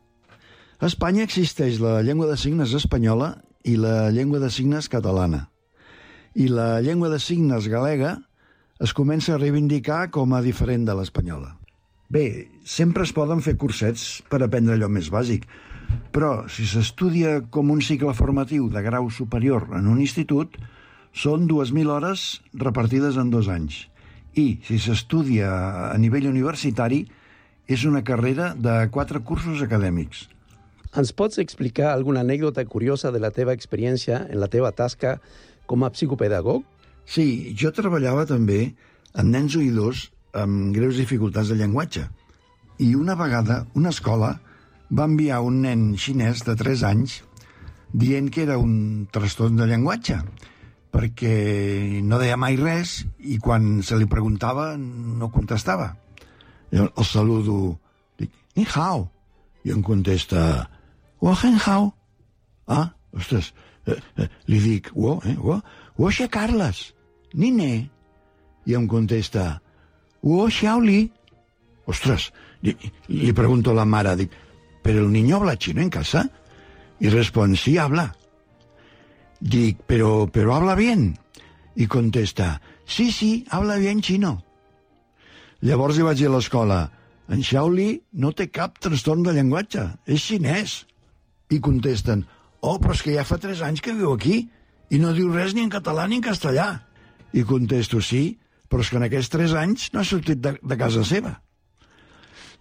A Espanya existeix la llengua de signes espanyola i la llengua de signes catalana. I la llengua de signes galega es comença a reivindicar com a diferent de l'espanyola. Bé, sempre es poden fer cursets per aprendre allò més bàsic, però si s'estudia com un cicle formatiu de grau superior en un institut, són 2.000 hores repartides en dos anys. I, si s'estudia a nivell universitari, és una carrera de quatre cursos acadèmics. Ens pots explicar alguna anècdota curiosa de la teva experiència en la teva tasca com a psicopedagog? Sí, jo treballava també amb nens oïdors amb greus dificultats de llenguatge. I una vegada una escola va enviar un nen xinès de 3 anys dient que era un trastorn de llenguatge perquè no deia mai res i quan se li preguntava no contestava. Jo el saludo, dic, ni hao, i em contesta, wo hen hao. Ah, ostres, eh, eh, li dic, wo, eh, wo, wo xe Carles, ni ne. I em contesta, wo xiaoli. Ostres, li, li pregunto a la mare, dic, ¿pero el niño habla chino en casa? Y responde, sí, habla. Dic, pero, pero habla bien. Y contesta, sí, sí, habla bien chino. Llavors li vaig dir a l'escola, en Shaoli no té cap trastorn de llenguatge, és xinès. I contesten, oh, però és que ja fa tres anys que viu aquí i no diu res ni en català ni en castellà. I contesto, sí, però és que en aquests tres anys no ha sortit de, de casa seva.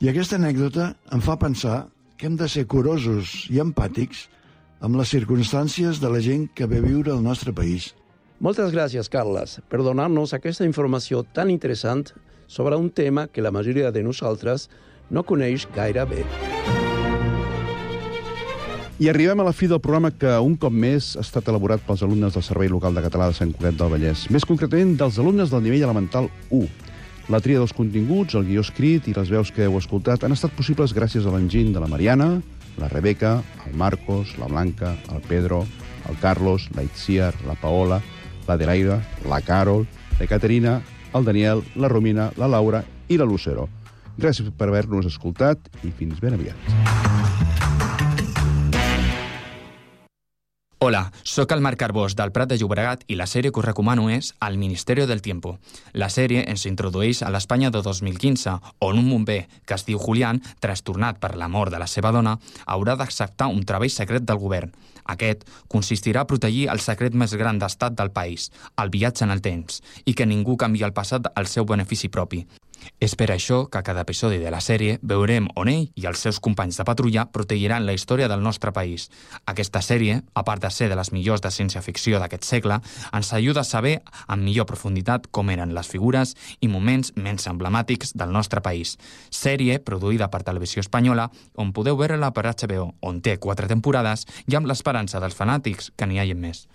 I aquesta anècdota em fa pensar que hem de ser curosos i empàtics amb les circumstàncies de la gent que ve viure al nostre país. Moltes gràcies, Carles, per donar-nos aquesta informació tan interessant sobre un tema que la majoria de nosaltres no coneix gaire bé. I arribem a la fi del programa que un cop més ha estat elaborat pels alumnes del Servei Local de Català de Sant Cugat del Vallès. Més concretament, dels alumnes del nivell elemental 1. La tria dels continguts, el guió escrit i les veus que heu escoltat han estat possibles gràcies a l'enginy de la Mariana, la Rebeca, el Marcos, la Blanca, el Pedro, el Carlos, la Itziar, la Paola, la Delaira, la Carol, la Caterina, el Daniel, la Romina, la Laura i la Lucero. Gràcies per haver-nos escoltat i fins ben aviat. Hola, sóc el Marc Carbós del Prat de Llobregat i la sèrie que us recomano és El Ministerio del Tiempo. La sèrie ens introdueix a l'Espanya de 2015, on un bomber que es diu Julián, trastornat per la mort de la seva dona, haurà d'acceptar un treball secret del govern. Aquest consistirà a protegir el secret més gran d'estat del país, el viatge en el temps, i que ningú canvi el passat al seu benefici propi. És per això que a cada episodi de la sèrie veurem on ell i els seus companys de patrulla protegiran la història del nostre país. Aquesta sèrie, a part de ser de les millors de ciència-ficció d'aquest segle, ens ajuda a saber amb millor profunditat com eren les figures i moments menys emblemàtics del nostre país. Sèrie produïda per Televisió Espanyola, on podeu veure-la per HBO, on té quatre temporades i amb l'esperança dels fanàtics que n'hi hagi més.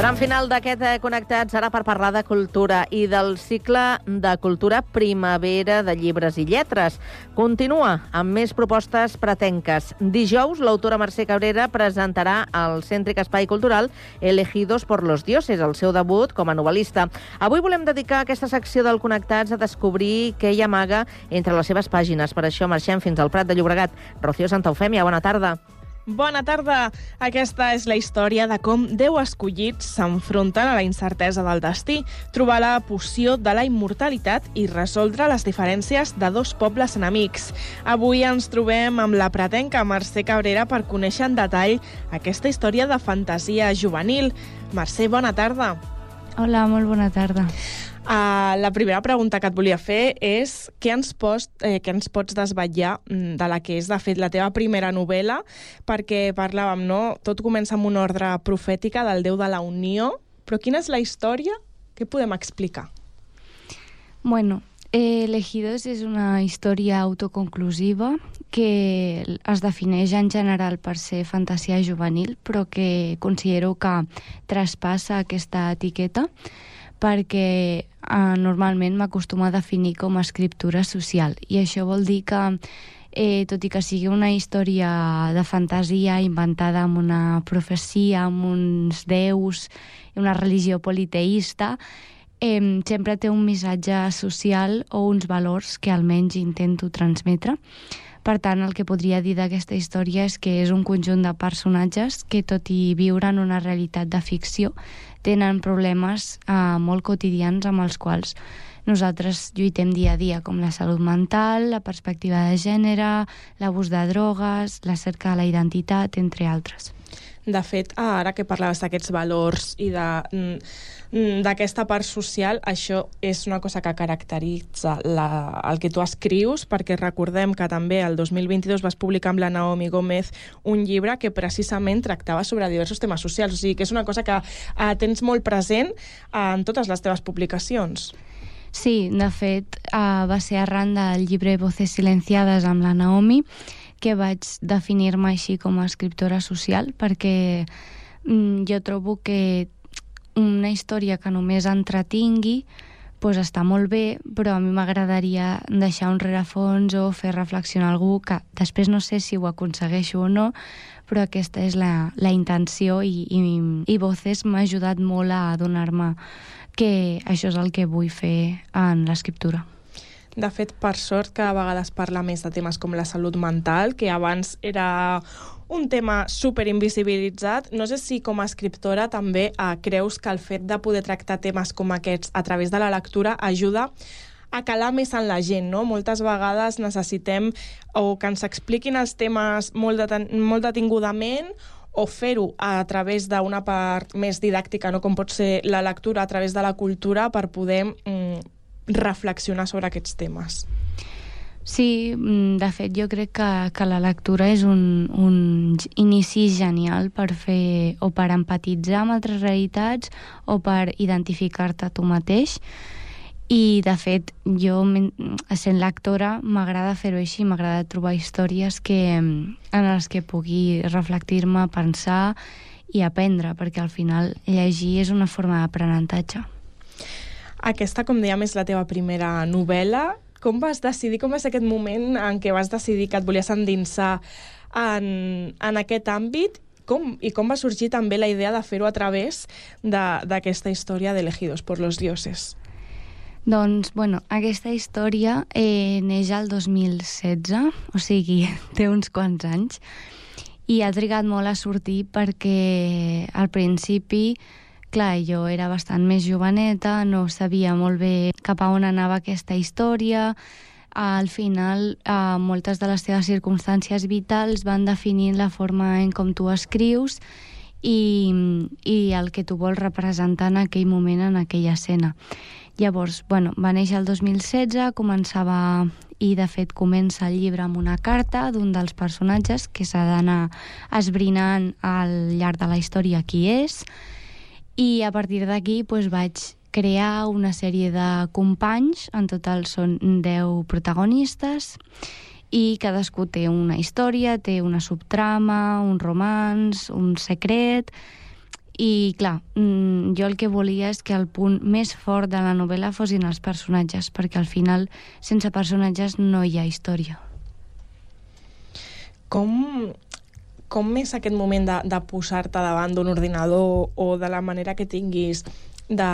Tram final d'aquest eh, Connectat serà per parlar de cultura i del cicle de cultura Primavera de llibres i lletres. Continua amb més propostes pretenques. Dijous, l'autora Mercè Cabrera presentarà al Cèntric Espai Cultural Elegidos por los Dioses, el seu debut com a novel·lista. Avui volem dedicar aquesta secció del Connectats a descobrir què hi amaga entre les seves pàgines. Per això marxem fins al Prat de Llobregat. Rocío Santaufèmia, bona tarda. Bona tarda! Aquesta és la història de com deu escollits s'enfronten a la incertesa del destí, trobar la poció de la immortalitat i resoldre les diferències de dos pobles enemics. Avui ens trobem amb la pretenca Mercè Cabrera per conèixer en detall aquesta història de fantasia juvenil. Mercè, bona tarda. Hola, molt bona tarda. Uh, la primera pregunta que et volia fer és què ens, pots, eh, què ens pots desvetllar mm, de la que és, de fet, la teva primera novel·la, perquè parlàvem, no? Tot comença amb una ordre profètica del Déu de la Unió, però quina és la història? Què podem explicar? Bueno, eh, Elegidos és una història autoconclusiva que es defineix en general per ser fantasia juvenil, però que considero que traspassa aquesta etiqueta perquè eh, normalment m'acostumo a definir com a escriptura social i això vol dir que eh, tot i que sigui una història de fantasia inventada amb una profecia, amb uns déus, una religió politeïsta, eh, sempre té un missatge social o uns valors que almenys intento transmetre. Per tant, el que podria dir d'aquesta història és que és un conjunt de personatges que, tot i viure en una realitat de ficció, tenen problemes eh, molt quotidians amb els quals nosaltres lluitem dia a dia, com la salut mental, la perspectiva de gènere, l'abús de drogues, la cerca de la identitat, entre altres. De fet, ara que parlaves d'aquests valors i de mm, d'aquesta part social, això és una cosa que caracteritza la, el que tu escrius, perquè recordem que també el 2022 vas publicar amb la Naomi Gómez un llibre que precisament tractava sobre diversos temes socials, o sigui que és una cosa que eh, tens molt present eh, en totes les teves publicacions. Sí, de fet, uh, va ser arran del llibre Voces silenciades amb la Naomi que vaig definir-me així com a escriptora social perquè mm, jo trobo que una història que només entretingui pues està molt bé, però a mi m'agradaria deixar un rerefons o fer reflexionar algú que després no sé si ho aconsegueixo o no, però aquesta és la, la intenció i, i, i Voces m'ha ajudat molt a adonar-me que això és el que vull fer en l'escriptura. De fet, per sort, que a vegades parla més de temes com la salut mental, que abans era un tema super invisibilitzat. No sé si com a escriptora també eh, creus que el fet de poder tractar temes com aquests a través de la lectura ajuda a calar més en la gent, no? Moltes vegades necessitem o que ens expliquin els temes molt, deten molt detingudament o fer-ho a través d'una part més didàctica, no com pot ser la lectura a través de la cultura per poder mm, reflexionar sobre aquests temes. Sí, mm, de fet jo crec que, que la lectura és un, un inici genial per fer o per empatitzar amb altres realitats o per identificar-te tu mateix i de fet jo sent lectora m'agrada fer-ho així, m'agrada trobar històries que, en les que pugui reflectir-me, pensar i aprendre, perquè al final llegir és una forma d'aprenentatge. Aquesta, com dèiem, és la teva primera novel·la com vas decidir, com va ser aquest moment en què vas decidir que et volies endinsar en, en aquest àmbit com, i com va sorgir també la idea de fer-ho a través d'aquesta història d'Elegidos por los dioses? Doncs, bueno, aquesta història eh, neix al 2016, o sigui, té uns quants anys, i ha trigat molt a sortir perquè al principi Clar, jo era bastant més joveneta, no sabia molt bé cap a on anava aquesta història, al final eh, moltes de les teves circumstàncies vitals van definint la forma en com tu escrius i, i el que tu vols representar en aquell moment, en aquella escena. Llavors, bueno, va néixer el 2016, començava i de fet comença el llibre amb una carta d'un dels personatges que s'ha d'anar esbrinant al llarg de la història qui és, i a partir d'aquí doncs, vaig crear una sèrie de companys, en total són 10 protagonistes, i cadascú té una història, té una subtrama, un romans, un secret... I, clar, mm, jo el que volia és que el punt més fort de la novel·la fossin els personatges, perquè al final, sense personatges, no hi ha història. Com com és aquest moment de, de posar-te davant d'un ordinador o de la manera que tinguis de,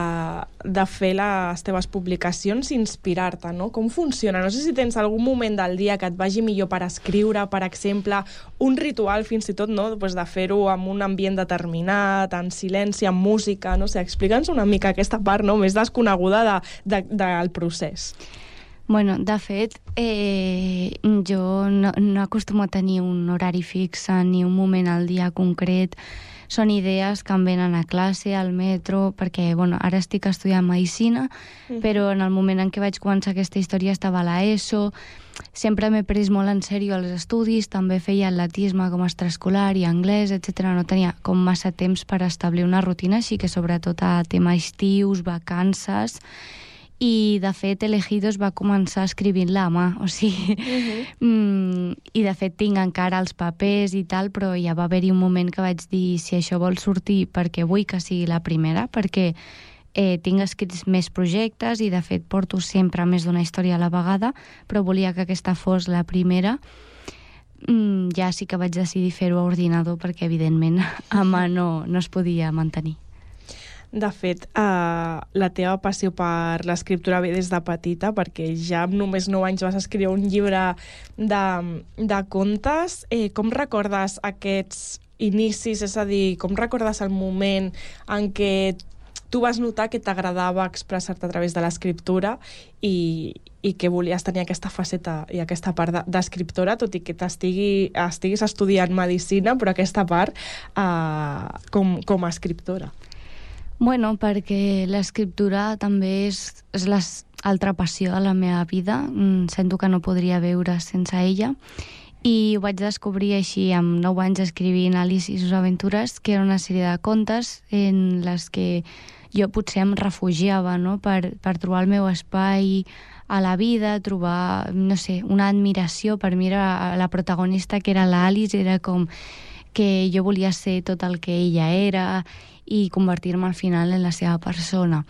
de fer les teves publicacions i inspirar-te, no? Com funciona? No sé si tens algun moment del dia que et vagi millor per escriure, per exemple, un ritual fins i tot, no? Pues de fer-ho amb un ambient determinat, en silenci, amb música, no sé, explica'ns una mica aquesta part no? més desconeguda de, de, del procés. Bueno, de fet, eh, jo no, no acostumo a tenir un horari fix ni un moment al dia concret. Són idees que em venen a classe, al metro, perquè bueno, ara estic estudiant Medicina, mm. però en el moment en què vaig començar aquesta història estava a l'ESO, sempre m'he pres molt en sèrio els estudis, també feia atletisme com a extraescolar i anglès, etc. No tenia com massa temps per establir una rutina, així que sobretot a tema estius, vacances i de fet Elegidos va començar escrivint la mà, o sigui, uh -huh. mm, i de fet tinc encara els papers i tal, però ja va haver-hi un moment que vaig dir si això vol sortir perquè vull que sigui la primera, perquè eh, tinc escrits més projectes i de fet porto sempre més d'una història a la vegada, però volia que aquesta fos la primera mm, ja sí que vaig decidir fer-ho a ordinador perquè evidentment a mà no, no es podia mantenir. De fet, uh, la teva passió per l'escriptura ve des de petita, perquè ja amb només 9 anys vas escriure un llibre de, de contes. Eh, com recordes aquests inicis? És a dir, com recordes el moment en què tu vas notar que t'agradava expressar-te a través de l'escriptura i, i que volies tenir aquesta faceta i aquesta part d'escriptora, tot i que estiguis estudiant medicina, però aquesta part uh, com, com a escriptora. Bueno, perquè l'escriptura també és, és l'altra passió de la meva vida. Mm, sento que no podria viure sense ella. I ho vaig descobrir així, amb 9 anys escrivint Alice i sus aventures, que era una sèrie de contes en les que jo potser em refugiava no? per, per trobar el meu espai a la vida, trobar, no sé, una admiració. Per mi era la protagonista, que era l'Alice, era com que jo volia ser tot el que ella era i convertir-me al final en la seva persona.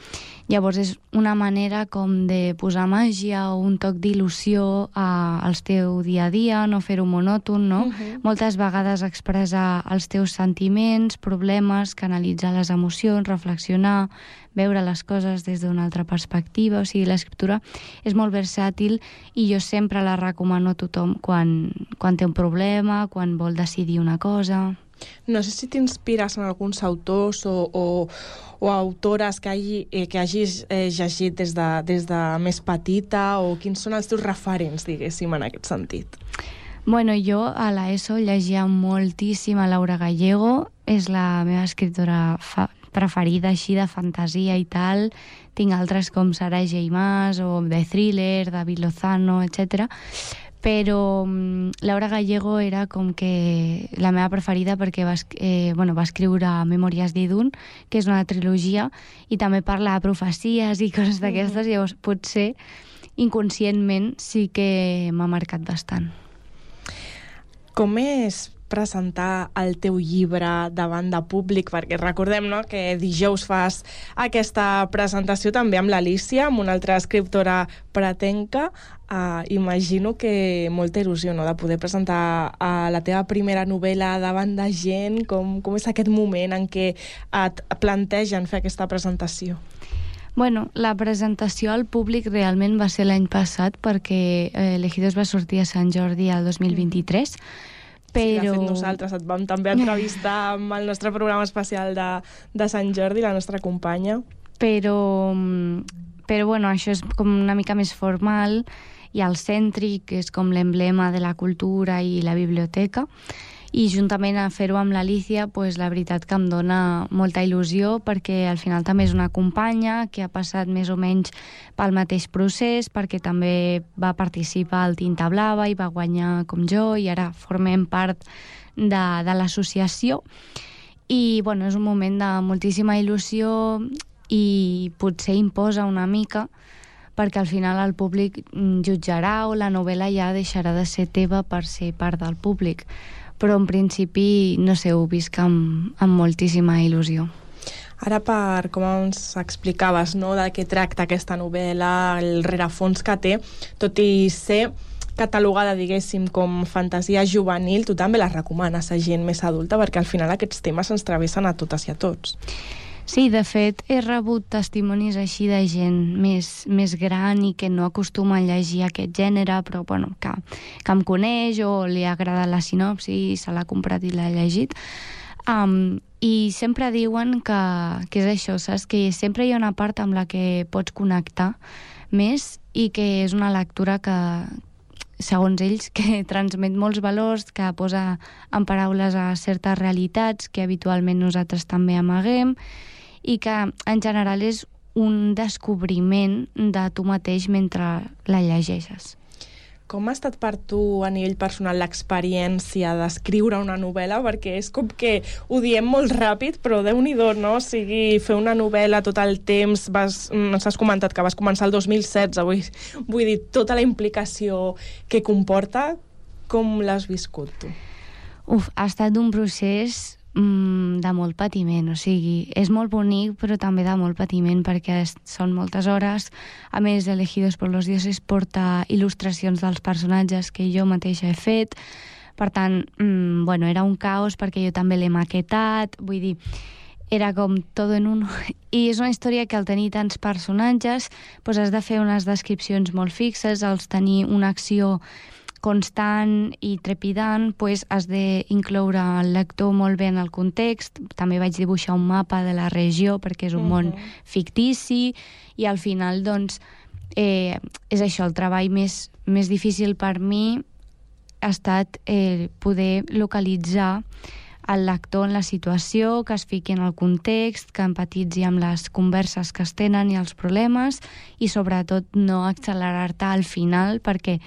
Llavors és una manera com de posar màgia o un toc d'il·lusió al teu dia a dia, no fer-ho monòton, no? Uh -huh. Moltes vegades expressar els teus sentiments, problemes, canalitzar les emocions, reflexionar, veure les coses des d'una altra perspectiva. O sigui, l'escriptura és molt versàtil i jo sempre la recomano a tothom quan, quan té un problema, quan vol decidir una cosa... No sé si t'inspires en alguns autors o, o, o autores que, hagi, eh, que hagis eh, llegit des de, des de més petita o quins són els teus referents, diguéssim, en aquest sentit. Bueno, jo a l'ESO llegia moltíssim a Laura Gallego, és la meva escriptora fa preferida així de fantasia i tal. Tinc altres com Sara J. Mas o de thriller, David Lozano, etc. Però mm, Laura Gallego era com que la meva preferida perquè va, eh, bueno, va escriure Memòries d'Idun, que és una trilogia, i també parla de profecies i coses d'aquestes, llavors potser inconscientment sí que m'ha marcat bastant. Com és presentar el teu llibre davant de públic? Perquè recordem no, que dijous fas aquesta presentació també amb l'Alicia, amb una altra escriptora pretenca. Uh, imagino que molta il·lusió no, de poder presentar uh, la teva primera novel·la davant de gent. Com, com és aquest moment en què et plantegen fer aquesta presentació? Bueno, la presentació al públic realment va ser l'any passat perquè eh, Elegidos va sortir a Sant Jordi el 2023, Sí, de però... fet, nosaltres et vam també entrevistar amb el nostre programa especial de, de Sant Jordi, la nostra companya. però, mm, però bueno, això és com una mica més formal i el cèntric, és com l'emblema de la cultura i la biblioteca i juntament a fer-ho amb l'Alicia pues, la veritat que em dona molta il·lusió perquè al final també és una companya que ha passat més o menys pel mateix procés perquè també va participar al Tinta Blava i va guanyar com jo i ara formem part de, de l'associació i bueno, és un moment de moltíssima il·lusió i potser imposa una mica perquè al final el públic jutjarà o la novel·la ja deixarà de ser teva per ser part del públic. Però en principi, no sé, ho visc amb, amb moltíssima il·lusió. Ara, per com ens explicaves, no?, de què tracta aquesta novel·la, el rerefons que té, tot i ser catalogada, diguéssim, com fantasia juvenil, tu també la recomanes a gent més adulta, perquè al final aquests temes ens travessen a totes i a tots. Sí, de fet, he rebut testimonis així de gent més, més gran i que no acostuma a llegir aquest gènere, però bueno, que, que em coneix o li agrada la sinopsi se l'ha comprat i l'ha llegit. Um, I sempre diuen que, que és això, saps? Que sempre hi ha una part amb la que pots connectar més i que és una lectura que, segons ells, que transmet molts valors, que posa en paraules a certes realitats que habitualment nosaltres també amaguem i que en general és un descobriment de tu mateix mentre la llegeixes. Com ha estat per tu a nivell personal l'experiència d'escriure una novel·la? Perquè és com que ho diem molt ràpid, però déu nhi no? O sigui, fer una novel·la tot el temps, vas, mm, ens has comentat que vas començar el 2016, vull, vull dir, tota la implicació que comporta, com l'has viscut tu? Uf, ha estat un procés mm, de molt patiment, o sigui, és molt bonic però també de molt patiment perquè es- són moltes hores. A més, Elegidos por los dioses porta il·lustracions dels personatges que jo mateixa he fet, per tant, mm, bueno, era un caos perquè jo també l'he maquetat, vull dir, era com tot en un... I és una història que al tenir tants personatges doncs has de fer unes descripcions molt fixes, als tenir una acció constant i trepidant, pues, has d'incloure el lector molt bé en el context. També vaig dibuixar un mapa de la regió perquè és un món fictici i al final, doncs, eh, és això, el treball més, més difícil per mi ha estat eh, poder localitzar el lector en la situació, que es fiqui en el context, que empatitzi amb les converses que es tenen i els problemes i sobretot no accelerar-te al final perquè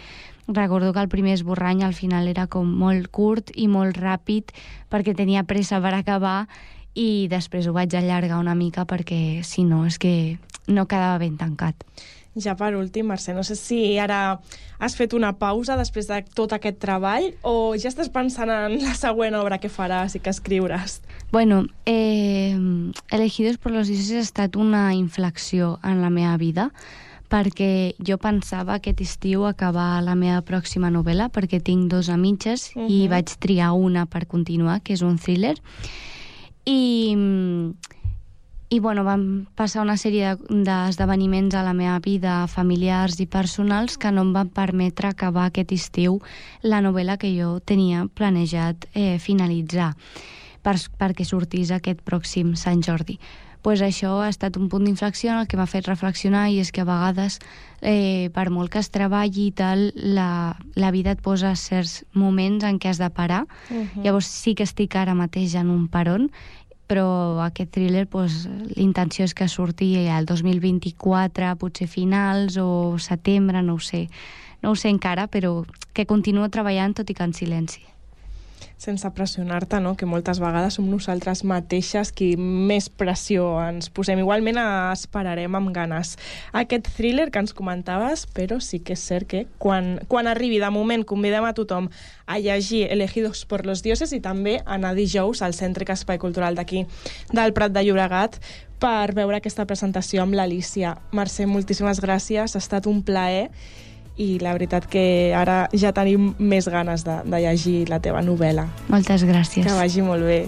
recordo que el primer esborrany al final era com molt curt i molt ràpid perquè tenia pressa per acabar i després ho vaig allargar una mica perquè si no és que no quedava ben tancat. Ja per últim, Mercè, no sé si ara has fet una pausa després de tot aquest treball o ja estàs pensant en la següent obra que faràs i que escriuràs? Bueno, eh, Elegidos por los dioses ha estat una inflexió en la meva vida perquè jo pensava aquest estiu acabar la meva pròxima novel·la perquè tinc dos a mitges uh -huh. i Mhm. vaig triar una per continuar, que és un thriller. I, i bueno, van passar una sèrie de- d'esdeveniments a la meva vida familiars i personals que no em van permetre acabar aquest estiu la novel·la que jo tenia planejat eh, finalitzar. per, perquè sortís aquest pròxim Sant Jordi. Pues això ha estat un punt d'inflexió en el que m'ha fet reflexionar i és que a vegades, eh, per molt que es treballi i tal, la, la vida et posa certs moments en què has de parar. Uh -huh. Llavors sí que estic ara mateix en un peron, però aquest thriller, pues, l'intenció és que surti el 2024, potser finals o setembre, no ho sé. No ho sé encara, però que continuo treballant tot i que en silenci sense pressionar-te, no? que moltes vegades som nosaltres mateixes qui més pressió ens posem. Igualment esperarem amb ganes aquest thriller que ens comentaves, però sí que és cert que quan, quan arribi, de moment, convidem a tothom a llegir Elegidos por los dioses i també a anar dijous al Centre Espai Cultural d'aquí, del Prat de Llobregat, per veure aquesta presentació amb l'Alicia. Mercè, moltíssimes gràcies, ha estat un plaer i la veritat que ara ja tenim més ganes de, de llegir la teva novel·la. Moltes gràcies. Que vagi molt bé.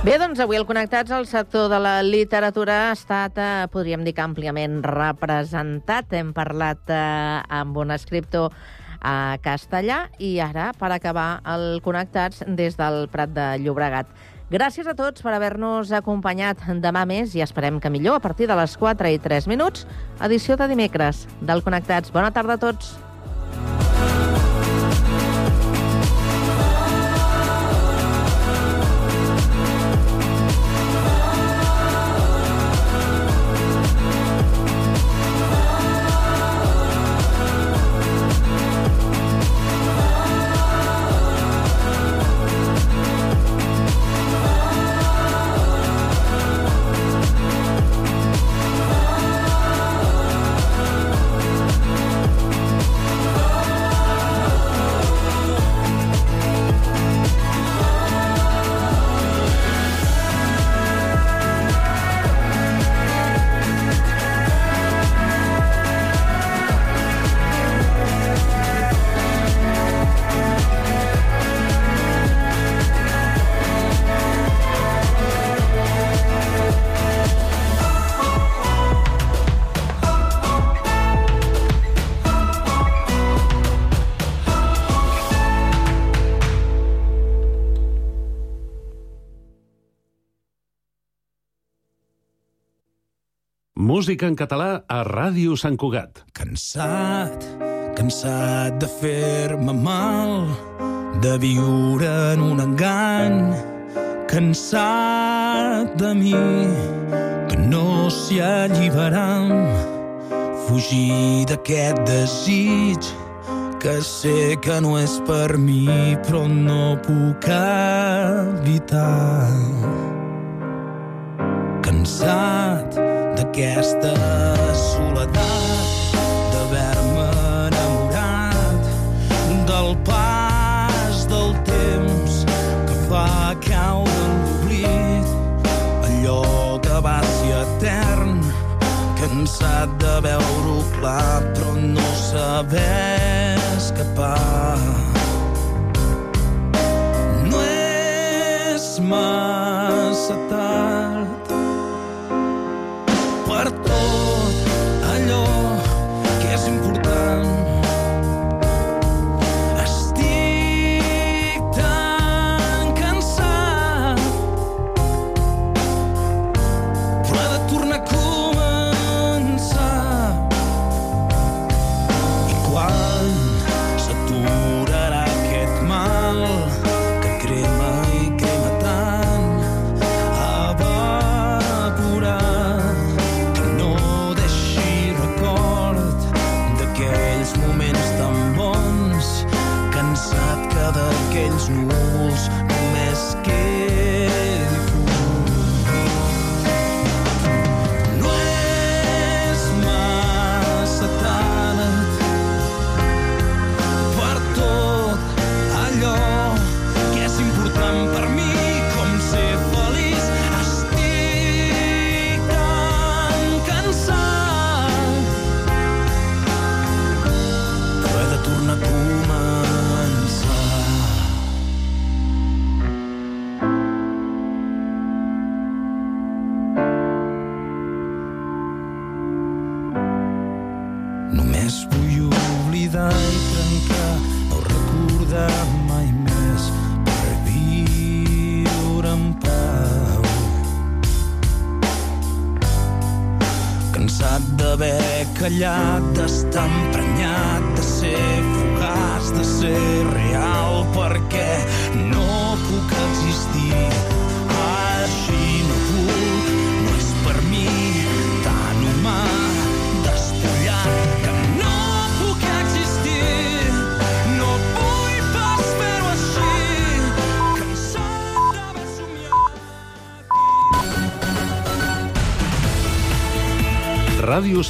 Bé, doncs avui el Connectats al sector de la literatura ha estat, eh, podríem dir que àmpliament representat. Hem parlat eh, amb un escriptor a castellà i ara, per acabar, el Connectats des del Prat de Llobregat. Gràcies a tots per haver-nos acompanyat demà més i esperem que millor a partir de les 4 i 3 minuts, edició de dimecres del Connectats. Bona tarda a tots. Música en català a Ràdio Sant Cugat. Cansat, cansat de fer-me mal, de viure en un engany, cansat de mi, que no s'hi alliberam, fugir d'aquest desig, que sé que no és per mi, però no puc evitar. Cansat d'aquesta soledat, d'haver-me enamorat del pas del temps que fa caure en l'oblit allò que va ser etern, cansat de veure-ho clar, però no saber escapar. No és massa tard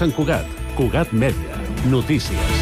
Sant Cugat, Cugat Mèdia, notícies.